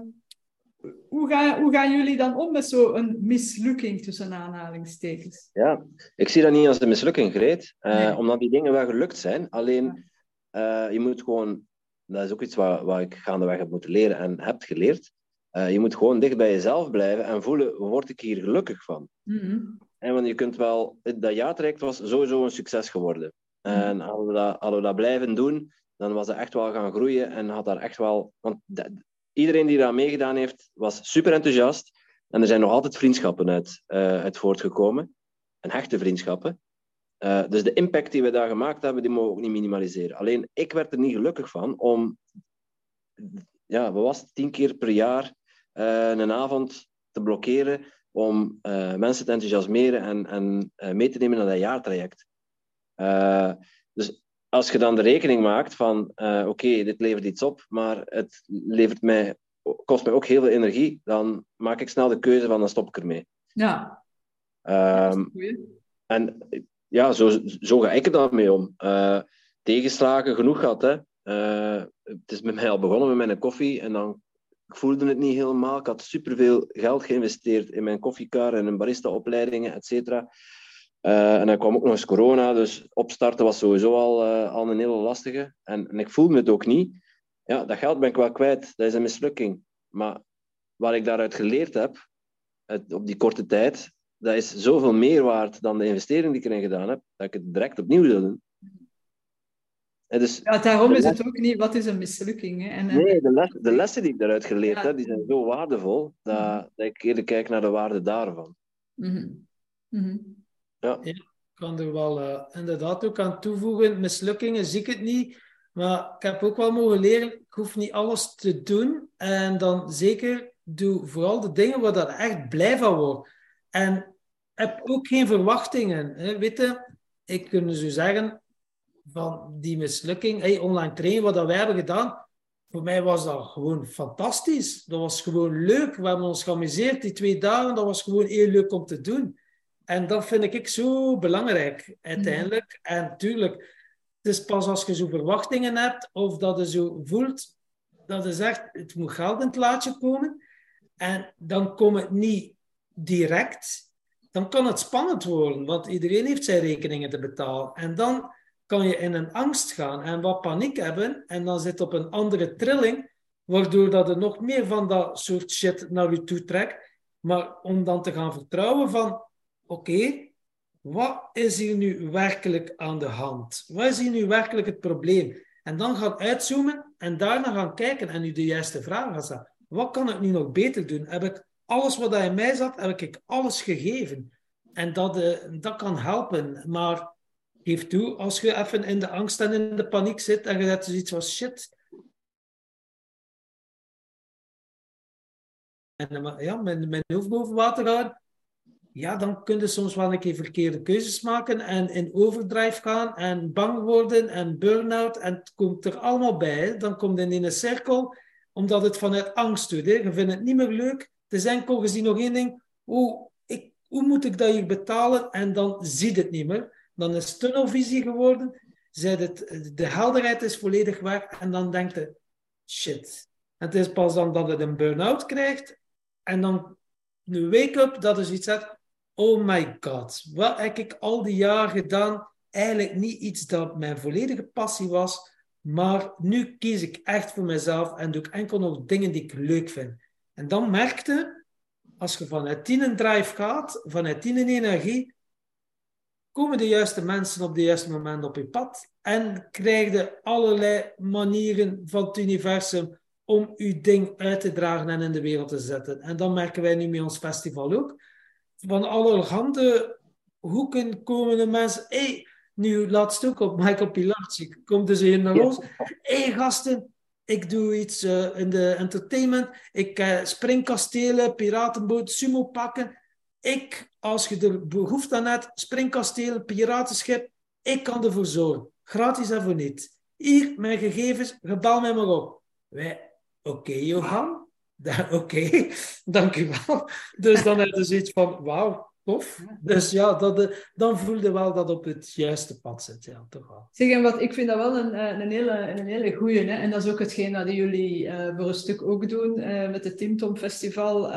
hoe, gaan, hoe gaan jullie dan om met zo'n mislukking tussen aanhalingstekens? Ja, ik zie dat niet als een mislukking, Greet. Eh, Nee. Omdat die dingen wel gelukt zijn. Alleen, eh, je moet gewoon... Dat is ook iets wat, wat ik gaandeweg heb moeten leren en heb geleerd. Eh, je moet gewoon dicht bij jezelf blijven en voelen, word ik hier gelukkig van? Mhm. En want je kunt wel... Dat jaartraject was sowieso een succes geworden. En hadden we, dat, hadden we dat blijven doen, dan was dat echt wel gaan groeien en had daar echt wel... Want dat- iedereen die daar meegedaan heeft, was super enthousiast. En er zijn nog altijd vriendschappen uit, uit voortgekomen. En hechte vriendschappen. Eh, dus de impact die we daar gemaakt hebben, die mogen we ook niet minimaliseren. Alleen, ik werd er niet gelukkig van om... Ja, wat was? Tien keer per jaar eh, een avond te blokkeren om eh, mensen te enthousiasmeren en, en mee te nemen naar dat jaartraject. Dus als je dan de rekening maakt van, oké, dit levert iets op, maar het levert mij, kost mij ook heel veel energie, dan maak ik snel de keuze van, dan stop ik ermee. Ja, goeie. en ja, zo, zo ga ik er dan mee om. Eh, tegenslagen genoeg gehad. Hè. Eh, het is met mij al begonnen met mijn koffie en dan ik voelde het niet helemaal. Ik had superveel geld geïnvesteerd in mijn koffiekar en in barista-opleidingen, et cetera. Eh, en dan kwam ook nog eens corona, dus opstarten was sowieso al, al een hele lastige. En, en ik voelde het ook niet. Ja, dat geld ben ik wel kwijt, dat is een mislukking. Maar wat ik daaruit geleerd heb, het- op die korte tijd, dat is zoveel meer waard dan de investering die ik erin gedaan heb, dat ik het direct opnieuw wil doen. En dus, Ja, daarom is het ook niet, wat is een mislukking? Hè? En, eh, nee, de, les- de lessen die ik daaruit geleerd Ja. heb, die zijn zo waardevol, dat, dat ik eerder kijk naar de waarde daarvan. mhm. Mhm. Ja, Ik kan er wel eh, inderdaad ook aan toevoegen. Mislukkingen zie ik het niet. Maar ik heb ook wel mogen leren, ik hoef niet alles te doen. En dan zeker doe vooral de dingen waar dat echt blij van wordt. En heb ook geen verwachtingen. Hè. Weet je, ik kan zo zeggen, van die mislukking, hey, online trainen, wat dat wij hebben gedaan, voor mij was dat gewoon fantastisch. Dat was gewoon leuk. We hebben ons geamuseerd die twee dagen. Dat was gewoon heel leuk om te doen. En dat vind ik zo belangrijk, uiteindelijk. En tuurlijk, het is pas als je zo verwachtingen hebt, of dat je zo voelt, dat je zegt, het moet geld in het laadje komen. En dan komt het niet direct. Dan kan het spannend worden, want iedereen heeft zijn rekeningen te betalen. En dan kan je in een angst gaan en wat paniek hebben en dan zit op een andere trilling, waardoor dat er nog meer van dat soort shit naar je toe trekt. Maar om dan te gaan vertrouwen van, oké, wat is hier nu werkelijk aan de hand? Wat is hier nu werkelijk het probleem? En dan gaan uitzoomen en daarna gaan kijken en u de juiste vraag gaan stellen. Wat kan ik nu nog beter doen? Heb ik alles wat in mij zat, heb ik alles gegeven? En dat, uh, dat kan helpen. Maar geef toe, als je even in de angst en in de paniek zit en je hebt zoiets van shit. En eh, ja, mijn, hoofd boven water gaan, ja, dan kun je soms wel een keer verkeerde keuzes maken en in overdrive gaan en bang worden en burn-out. En het komt er allemaal bij. Dan komt het in een cirkel, omdat het vanuit angst doet. Je vindt het niet meer leuk. Het is enkel gezien nog één ding. Hoe, ik, hoe moet ik dat hier betalen? En dan ziet het niet meer. Dan is het tunnelvisie geworden. Het, de helderheid is volledig weg. En dan denkt je, shit. het is pas dan dat het een burn-out krijgt. En dan een wake-up dat is iets zegt oh my god, wat heb ik al die jaren gedaan? Eigenlijk niet iets dat mijn volledige passie was, maar nu kies ik echt voor mezelf en doe ik enkel nog dingen die ik leuk vind. En dan merkte, als je vanuit een drive gaat, vanuit een energie, komen de juiste mensen op de juiste moment op je pad en krijg je allerlei manieren van het universum om je ding uit te dragen en in de wereld te zetten. En dan merken wij nu met ons festival ook van allerhande hoeken komen de mensen. hey, nu laatst ook op Michael Pilarczyk komt dus hier naar ons. Hé hey, gasten, ik doe iets uh, in de entertainment. Ik uh, springkastelen, piratenboot, sumo pakken. Ik, als je er behoefte aan hebt, springkastelen, piratenschip, ik kan ervoor zorgen. Gratis en voor niet. Hier, mijn gegevens, gebal mij maar op. Wij, oké, Johan. <laughs> Oké, okay, <laughs> dank u wel. Dus dan heb je zoiets van, wauw, tof. Dus ja, dat, eh, dan voelde wel dat op het juiste pad zit. Ja, toch wel. Zeg, en wat, ik vind dat wel een, eh, een, hele, een hele goeie. Hè? En dat is ook hetgeen dat jullie uh, voor een stuk ook doen uh, met het Tim Tom Festival.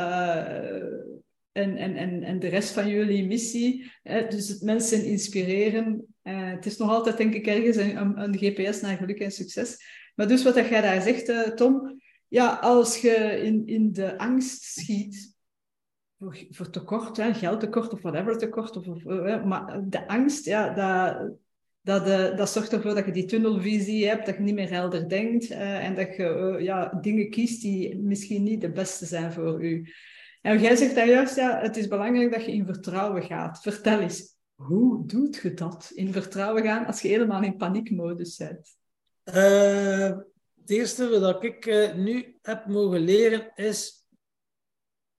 en, en, en, en de rest van jullie missie. dus het mensen inspireren. het is nog altijd, denk ik, ergens een, een GPS naar geluk en succes. Maar dus wat dat jij daar zegt, Tom ja, als je in, in de angst schiet voor, tekort, hè, geldtekort of whatever tekort, of, of, maar de angst, ja, dat, dat, uh, dat zorgt ervoor dat je die tunnelvisie hebt, dat je niet meer helder denkt en dat je ja, dingen kiest die misschien niet de beste zijn voor je. En jij zegt daar juist, ja, het is belangrijk dat je in vertrouwen gaat. Vertel eens, hoe doet je dat, in vertrouwen gaan, als je helemaal in paniekmodus bent? Het eerste wat ik nu heb mogen leren is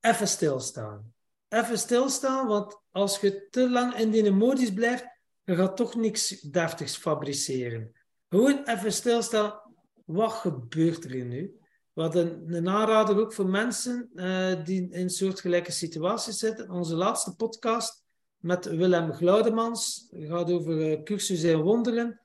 even stilstaan. Even stilstaan, want als je te lang in die emoties blijft, je gaat toch niks deftigs fabriceren. Gewoon even stilstaan. Wat gebeurt er nu? Wat een, een aanrader ook voor mensen uh, die in soortgelijke situaties zitten. Onze laatste podcast met Willem Glaudemans gaat over uh, cursus en wonderen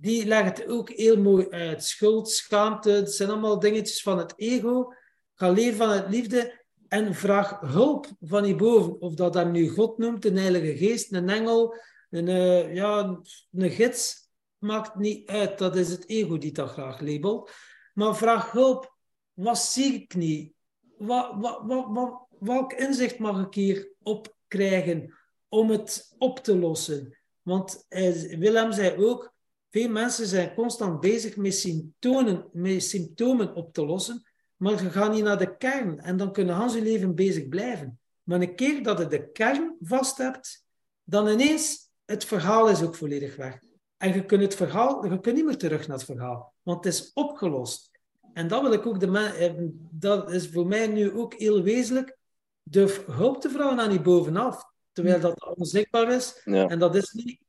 die legt het ook heel mooi uit. Schuld, schaamte, dat zijn allemaal dingetjes van het ego. Ga leren van het liefde en vraag hulp van hierboven. Of dat dan nu God noemt, een heilige geest, een engel, een, uh, ja, een gids. Maakt niet uit, dat is het ego die dat graag labelt. Maar vraag hulp. Wat zie ik niet? Wat, wat, wat, wat, welk inzicht mag ik hier op krijgen om het op te lossen? Want eh, Willem zei ook, veel mensen zijn constant bezig met symptomen, met symptomen op te lossen, maar ze gaan niet naar de kern. En dan kunnen Hans je leven bezig blijven. Maar een keer dat je de kern vast hebt, dan ineens, het verhaal is ook volledig weg. En je kunt het verhaal, je kunt niet meer terug naar het verhaal, want het is opgelost. En dat wil ik ook de eh, dat is voor mij nu ook heel wezenlijk, de hulp te vragen aan die bovenaf, terwijl dat onzichtbaar is. En dat is niet...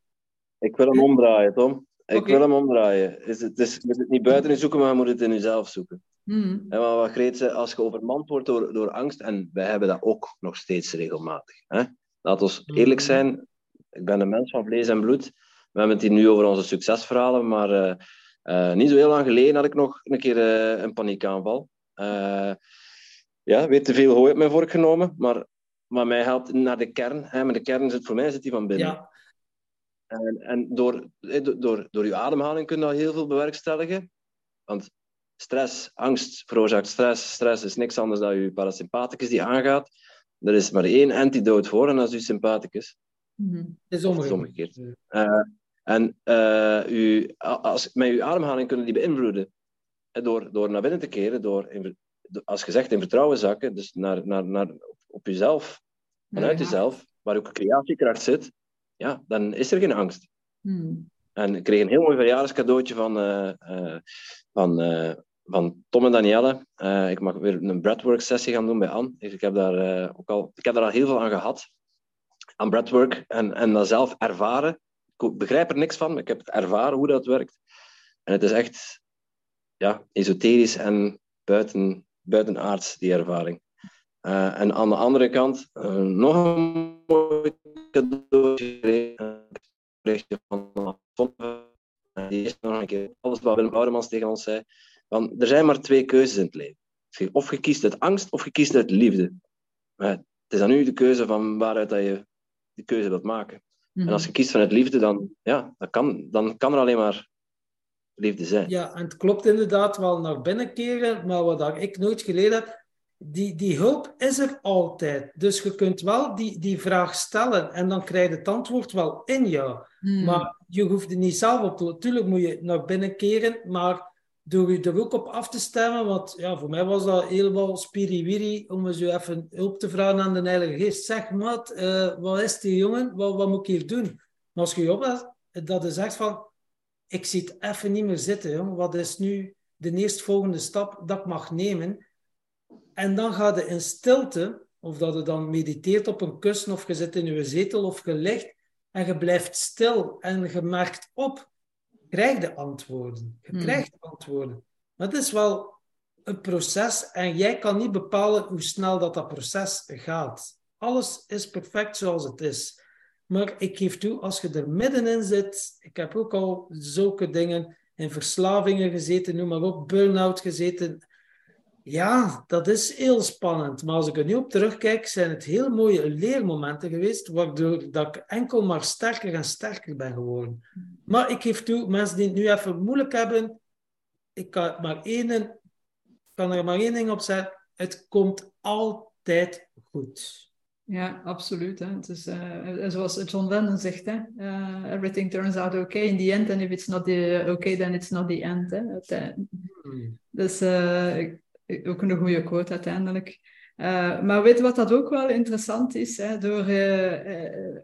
Ik wil hem omdraaien, Tom. Ik wil hem omdraaien. Is het, is, is het niet buiten je zoeken, maar je moet het in jezelf zoeken. Mm. En wat Greet zei, als je overmand wordt door, door angst, en wij hebben dat ook nog steeds regelmatig. Hè? Laat ons hmm. eerlijk zijn, ik ben een mens van vlees en bloed. We hebben het hier nu over onze succesverhalen, maar uh, uh, niet zo heel lang geleden had ik nog een keer uh, een paniekaanval. ja, weet te veel hooi op mijn vork genomen, maar wat mij helpt naar de kern. Hè, maar de kern zit voor mij zit die van binnen. Ja. En, en door, door, door je ademhaling kun je al heel veel bewerkstelligen. Want stress, angst veroorzaakt stress. Stress is niks anders dan je parasympathicus die aangaat. Er is maar één antidote voor en dat is je sympathicus. Mhm. Het is omgekeerd. het is omgekeerd. Eh, en eh, u, als, met uw ademhaling kunnen die beïnvloeden. Eh, Door, door naar binnen te keren, door, in, als gezegd, in vertrouwen zakken, dus naar, naar, naar, op jezelf, vanuit Ja. jezelf, waar ook creatiekracht zit, ja, dan is er geen angst. Mhm. En ik kreeg een heel mooi verjaardagscadeautje van, van, van Tom en Danielle. Eh, ik mag weer een breathwork-sessie gaan doen bij Anne. Dus ik heb daar eh, ook al, ik heb daar al heel veel aan gehad. Aan breathwork en, en dat zelf ervaren. Ik begrijp er niks van, maar ik heb het ervaren hoe dat werkt. En het is echt ja, esoterisch en buiten, buitenaards, die ervaring. Eh, en aan de andere kant, nog een mooi cadeautje. van Die is nog een keer alles wat Willem Oudemans tegen ons zei. Van, er zijn maar twee keuzes in het leven. Of je kiest uit angst, of je kiest uit liefde. Maar het is aan u de keuze van waaruit dat je die keuze wilt maken. Mhm. En als je kiest vanuit liefde, dan, ja, dan, kan, dan kan er alleen maar liefde zijn. Ja, en het klopt inderdaad wel naar binnen keren, maar wat ik nooit geleerd heb, die, die hulp is er altijd. Dus je kunt wel die, die vraag stellen en dan krijg je het antwoord wel in jou. Mhm. Maar je hoeft er niet zelf op te... Natuurlijk moet je naar binnen keren, maar door je er ook op af te stemmen, want ja, voor mij was dat helemaal spiriwiri om eens even hulp te vragen aan de Heilige Geest. Zeg, maat, eh, wat is die jongen? Wat, moet ik hier doen? Maar als je je op dat is echt van, ik zie het even niet meer zitten. Wat is nu de eerstvolgende stap dat ik mag nemen? En dan ga je in stilte, of dat je dan mediteert op een kussen, of je zit in je zetel, of je ligt, en je blijft stil en je merkt op, krijg de antwoorden. Je Hmm. krijgt antwoorden. Maar het is wel een proces en jij kan niet bepalen hoe snel dat, dat proces gaat. Alles is perfect zoals het is. Maar ik geef toe, als je er middenin zit, ik heb ook al zulke dingen in verslavingen gezeten, noem maar op, burn-out gezeten. Ja, dat is heel spannend. Maar als ik er nu op terugkijk, zijn het heel mooie leermomenten geweest, waardoor dat ik enkel maar sterker en sterker ben geworden. Maar ik geef toe, mensen die het nu even moeilijk hebben, ik kan, maar één, kan er maar één ding op zeggen, het komt altijd goed. Ja, absoluut. Hè. Het is, eh, zoals John Lennon zegt, hè, eh, everything turns out okay in the end, and if it's not the, okay, then it's not the end. Hè. Het, eh, dus ik- ik- ook een goede quote uiteindelijk. Eh, maar weet wat dat ook wel interessant is? Hè? Door, eh,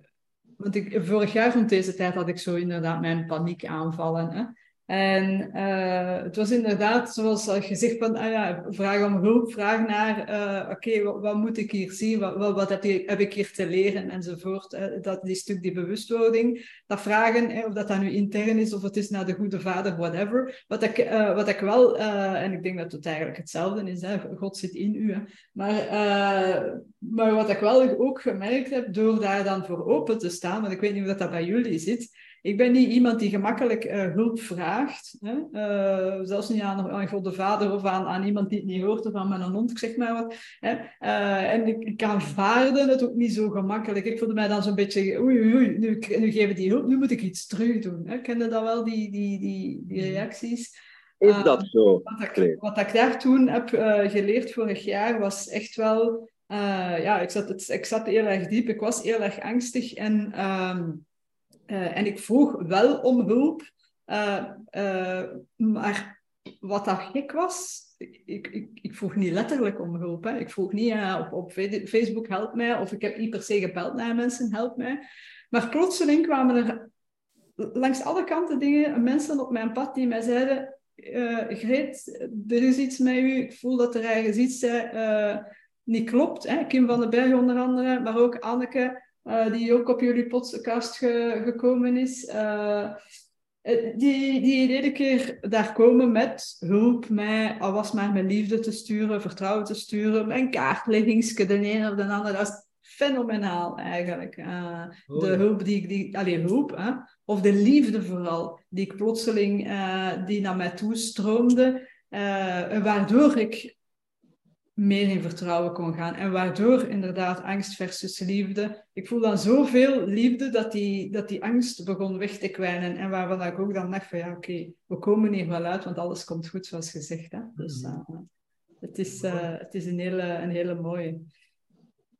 want ik, vorig jaar rond deze tijd had ik zo inderdaad mijn paniekaanvallen. Hè? En eh, het was inderdaad, zoals al gezegd, van, ah ja, vraag om hulp, vraag naar, eh, oké, wat, moet ik hier zien, wat, wat, heb, ik, hier te leren, enzovoort. hè. dat die stuk, die bewustwording, dat vragen, of dat dat nu intern is, of het is naar de goede vader, whatever. Wat ik, eh, wat ik wel, eh, en ik denk dat het eigenlijk hetzelfde is, hè, God zit in u, hè. Maar, eh, maar wat ik wel ook gemerkt heb, door daar dan voor open te staan, want ik weet niet hoe dat, dat bij jullie zit, ik ben niet iemand die gemakkelijk eh, hulp vraagt. Hè? Eh, zelfs niet aan, aan God de Vader of aan, aan iemand die het niet hoort of aan mijn hond, ik zeg maar wat. Hè? Eh, en ik, ik aanvaarde het ook niet zo gemakkelijk. Ik voelde mij dan zo'n beetje, oei, oei, oei, nu, nu geven die hulp, nu moet ik iets terug doen. Hè? Kende dat wel, die, die, die, die reacties? Is dat zo? Wat ik, wat ik daar toen heb geleerd vorig jaar was echt wel... ja, ik zat, het, ik zat heel erg diep. Ik was heel erg angstig en... ehm, eh, en ik vroeg wel om hulp, eh, eh, maar wat dat gek was, ik, ik, ik vroeg niet letterlijk om hulp. Hè. Ik vroeg niet op, op Facebook help mij, of ik heb niet per se gebeld naar mensen help mij. Maar plotseling kwamen er langs alle kanten dingen, mensen op mijn pad die mij zeiden, Greet, er is iets met u, ik voel dat er ergens iets niet klopt. Hè. Kim van den Berg onder andere, maar ook Anneke, eh, die ook op jullie podcast ge- gekomen is. Eh, eh, die, die iedere keer daar komen met hulp, mij, al was maar mijn liefde te sturen, vertrouwen te sturen, mijn kaartleggingsje, de een of de ander. Dat is fenomenaal eigenlijk. Oh, de ja. hulp die ik, die, allee, hulp, hè? of de liefde vooral, die ik plotseling, die naar mij toe stroomde, waardoor ik meer in vertrouwen kon gaan. En waardoor inderdaad angst versus liefde. Ik voel dan zoveel liefde dat die, dat die angst begon weg te kwijnen. En waarvan ik ook dan dacht van ja, oké, we komen hier wel uit, want alles komt goed zoals gezegd. Hè? Dus uh, het, is, uh, het is een hele, een hele mooie.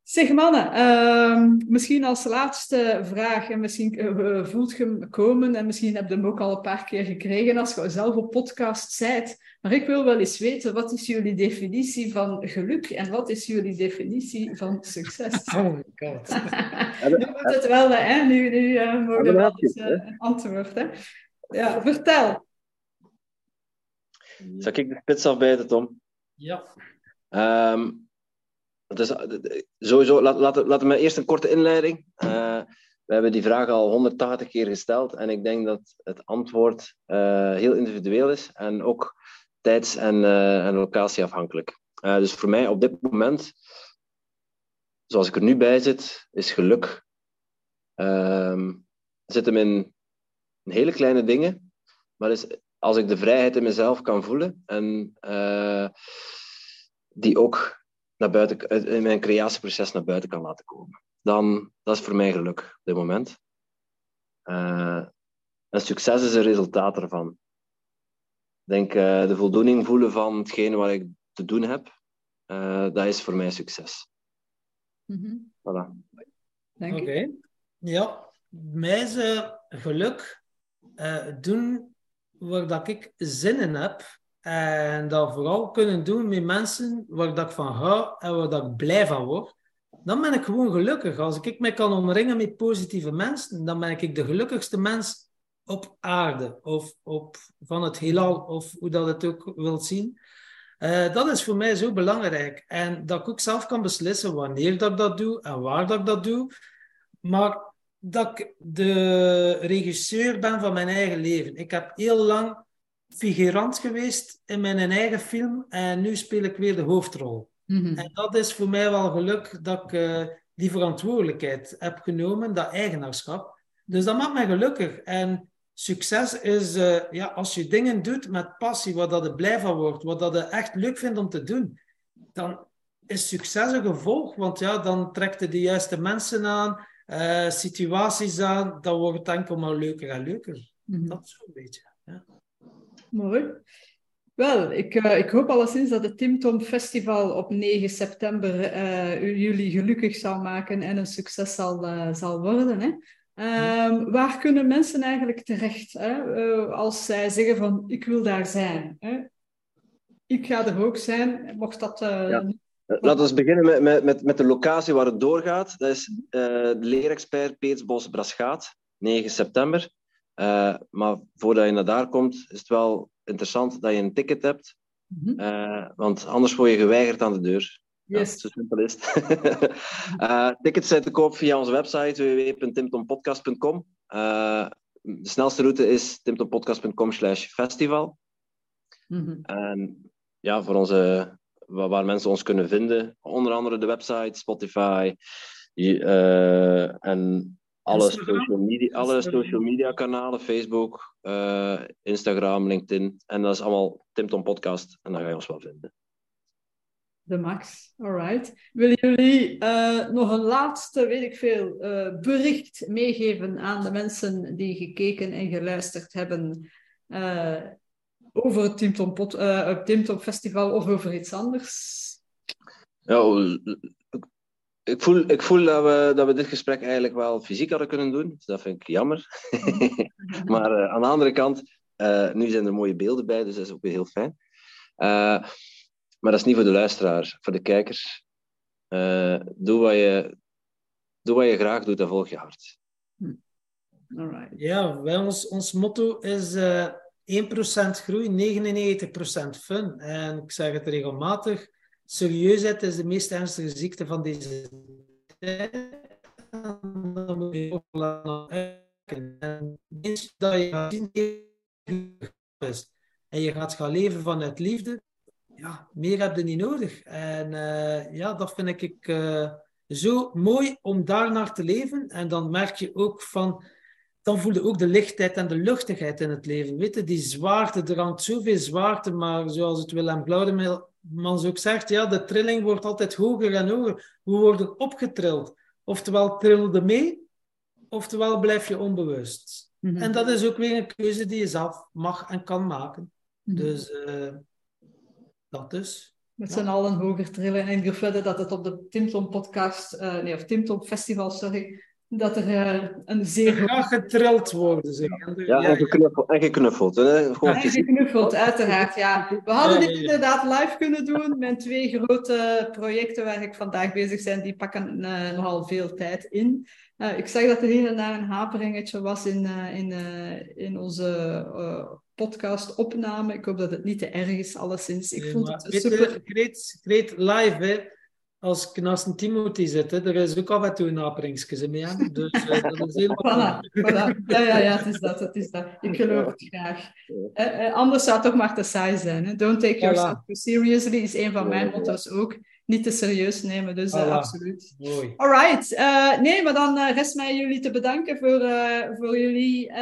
Zeg mannen, uh, misschien als laatste vraag, en misschien uh, voelt je hem komen, en misschien heb je hem ook al een paar keer gekregen als je zelf op podcast zijt. Maar ik wil wel eens weten, wat is jullie definitie van geluk en wat is jullie definitie van succes? <laughs> Oh my god. <laughs> nu moet het wel, hè? Nu, nu uh, mogen we wel eens uh, antwoord. Hè? Ja, vertel. Zal ik de spits afbijten, Tom? Ja. Um, dus, sowieso, laat, laat, laten we eerst een korte inleiding. Uh, we hebben die vraag al 180 keer gesteld en ik denk dat het antwoord uh, heel individueel is en ook tijds- en, uh, en locatieafhankelijk. dus voor mij op dit moment, zoals ik er nu bij zit, is geluk. Ehm, zit hem in, hele kleine dingen, maar is, als ik de vrijheid in mezelf kan voelen en die ook naar buiten, in mijn creatieproces naar buiten kan laten komen. Dan, dat is voor mij geluk op dit moment. Uh, en succes is een resultaat ervan. Ik denk uh, de voldoening voelen van hetgeen wat ik te doen heb, uh, dat is voor mij succes. Mm -hmm. Voilà. Dank Oké. Ja, mij is geluk doen waar dat ik zin in heb en dat vooral kunnen doen met mensen waar dat ik van hou en waar dat ik blij van word. Dan ben ik gewoon gelukkig. Als ik mij kan omringen met positieve mensen, dan ben ik de gelukkigste mens op aarde. Of op, van het heelal, of hoe dat het ook wilt zien. Uh, dat is voor mij zo belangrijk. En dat ik ook zelf kan beslissen wanneer dat ik dat doe en waar dat ik dat doe. Maar dat ik de regisseur ben van mijn eigen leven. Ik heb heel lang figurant geweest in mijn eigen film en nu speel ik weer de hoofdrol. Mm -hmm. En dat is voor mij wel geluk dat ik uh, die verantwoordelijkheid heb genomen, dat eigenaarschap. Dus dat maakt mij gelukkig. En succes is uh, ja, als je dingen doet met passie, waar dat je blij van wordt, wat dat je echt leuk vindt om te doen, dan is succes een gevolg. Want ja, dan trekt je de juiste mensen aan, uh, situaties aan, dan wordt het enkel maar leuker en leuker. Mm -hmm. Dat is zo'n beetje. Ja. Mooi. Wel, ik, uh, ik hoop alleszins dat het Tim Tom Festival op 9 september uh, jullie gelukkig zal maken en een succes zal, uh, zal worden. Hè? Um, waar kunnen mensen eigenlijk terecht hè? als zij zeggen van ik wil daar zijn? Hè? Ik ga er ook zijn, mocht dat... Ja. Laten we beginnen met, met, met, de locatie waar het doorgaat. Dat is de leerexpert Peetsbos Braschaat, 9 september. Uh, maar voordat je naar daar komt, is het wel interessant dat je een ticket hebt. Mm -hmm. uh, want anders word je geweigerd aan de deur. Yes. Ja, zo simpel is het. uh, <laughs> tickets zijn te koop via onze website www.timtompodcast.com. de snelste route is timtompodcast.com slash festival. Mm -hmm. En ja, voor onze, waar mensen ons kunnen vinden, onder andere de website, Spotify en alle social, media, alle social media kanalen, Facebook, uh, Instagram, LinkedIn. En dat is allemaal Tim Tom Podcast. En dan ga je ons wel vinden. De max, alright. Willen jullie uh, nog een laatste, weet ik veel, uh, bericht meegeven aan de mensen die gekeken en geluisterd hebben over het Tim Tom, Pod, Tim Tom Festival of over iets anders? Ja, ik voel, ik voel dat, we, dat we dit gesprek eigenlijk wel fysiek hadden kunnen doen. Dus dat vind ik jammer. <laughs> maar uh, aan de andere kant, uh, nu zijn er mooie beelden bij, dus dat is ook weer heel fijn. Uh, maar dat is niet voor de luisteraar, voor de kijkers. doe, wat je, doe wat je graag doet en volg je hart. Alright. Ja, wij, ons, ons motto is 1% groei, 99% fun. En ik zeg het regelmatig serieusheid is de meest ernstige ziekte van deze tijd. Dan moet je ook En eens dat je gaat zien is en je gaat gaan leven vanuit liefde, ja, meer heb je niet nodig. En uh, ja, dat vind ik uh, zo mooi om daar naar te leven. En dan merk je ook van, dan voel je ook de lichtheid en de luchtigheid in het leven. Weet je, die zwaarte, er hangt zoveel zwaarte, maar zoals het Willem Glaudemeel man ook zegt, ja, de trilling wordt altijd hoger en hoger. We worden opgetrild. Oftewel trilde mee, oftewel blijf je onbewust. Mhm. En dat is ook weer een keuze die je zelf mag en kan maken. Mhm. Dus uh, dat dus. Met z'n allen hoger trillen. En ik verder dat het op de Timtom podcast, uh, nee, of Timtom festival, sorry, dat er uh, een zeer... Graag getrild worden, zeg. Ja, en geknuffeld. En geknuffeld, hè? Gewoon en geknuffeld, uiteraard, ja. We hadden dit inderdaad live kunnen doen. Mijn twee grote projecten waar ik vandaag bezig ben, die pakken uh, nogal veel tijd in. Uh, ik zag dat er hier en daar een haperingetje was in, in, in onze podcast-opname. Ik hoop dat het niet te erg is, alleszins. Ik nee, vond het super... Great, great live, hè als ik naast een Timothy zit, hè, er is ook af en toe een aperingsje mee. Hè? Dus uh, dat is helemaal... <laughs> voilà, voilà. Ja, ja, ja, het is dat, het is dat. Ik geloof het graag. Uh, uh, anders zou het toch maar te saai zijn. Hè? Don't take yourself too seriously is een van mijn motto's ook. Niet te serieus nemen, dus absoluut. Mooi. Alright. nee, maar dan rest mij jullie te bedanken voor, voor jullie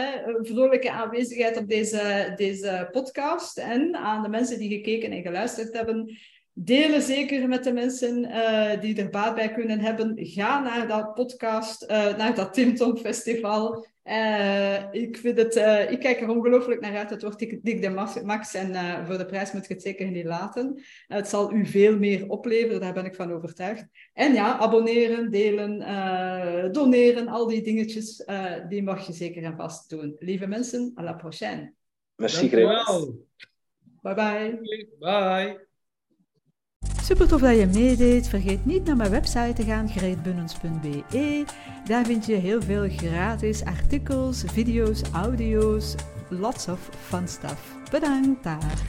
vrolijke aanwezigheid op deze, deze podcast. En aan de mensen die gekeken en geluisterd hebben. Delen zeker met de mensen uh, die er baat bij kunnen hebben. Ga naar dat podcast, uh, naar dat Tim Tom Festival. Uh, ik, vind het, ik kijk er ongelooflijk naar uit. Het wordt dik, dik de max en voor de prijs moet je het zeker niet laten. het zal u veel meer opleveren, daar ben ik van overtuigd. En ja, abonneren, delen, doneren, al die dingetjes, die mag je zeker en vast doen. Lieve mensen, à la prochaine. Merci, Bye bye. Bye. Super tof dat je meedeed. Vergeet niet naar mijn website te gaan, greetbunnens.be. Daar vind je heel veel gratis artikels, video's, audio's, lots of fun stuff. Bedankt daar.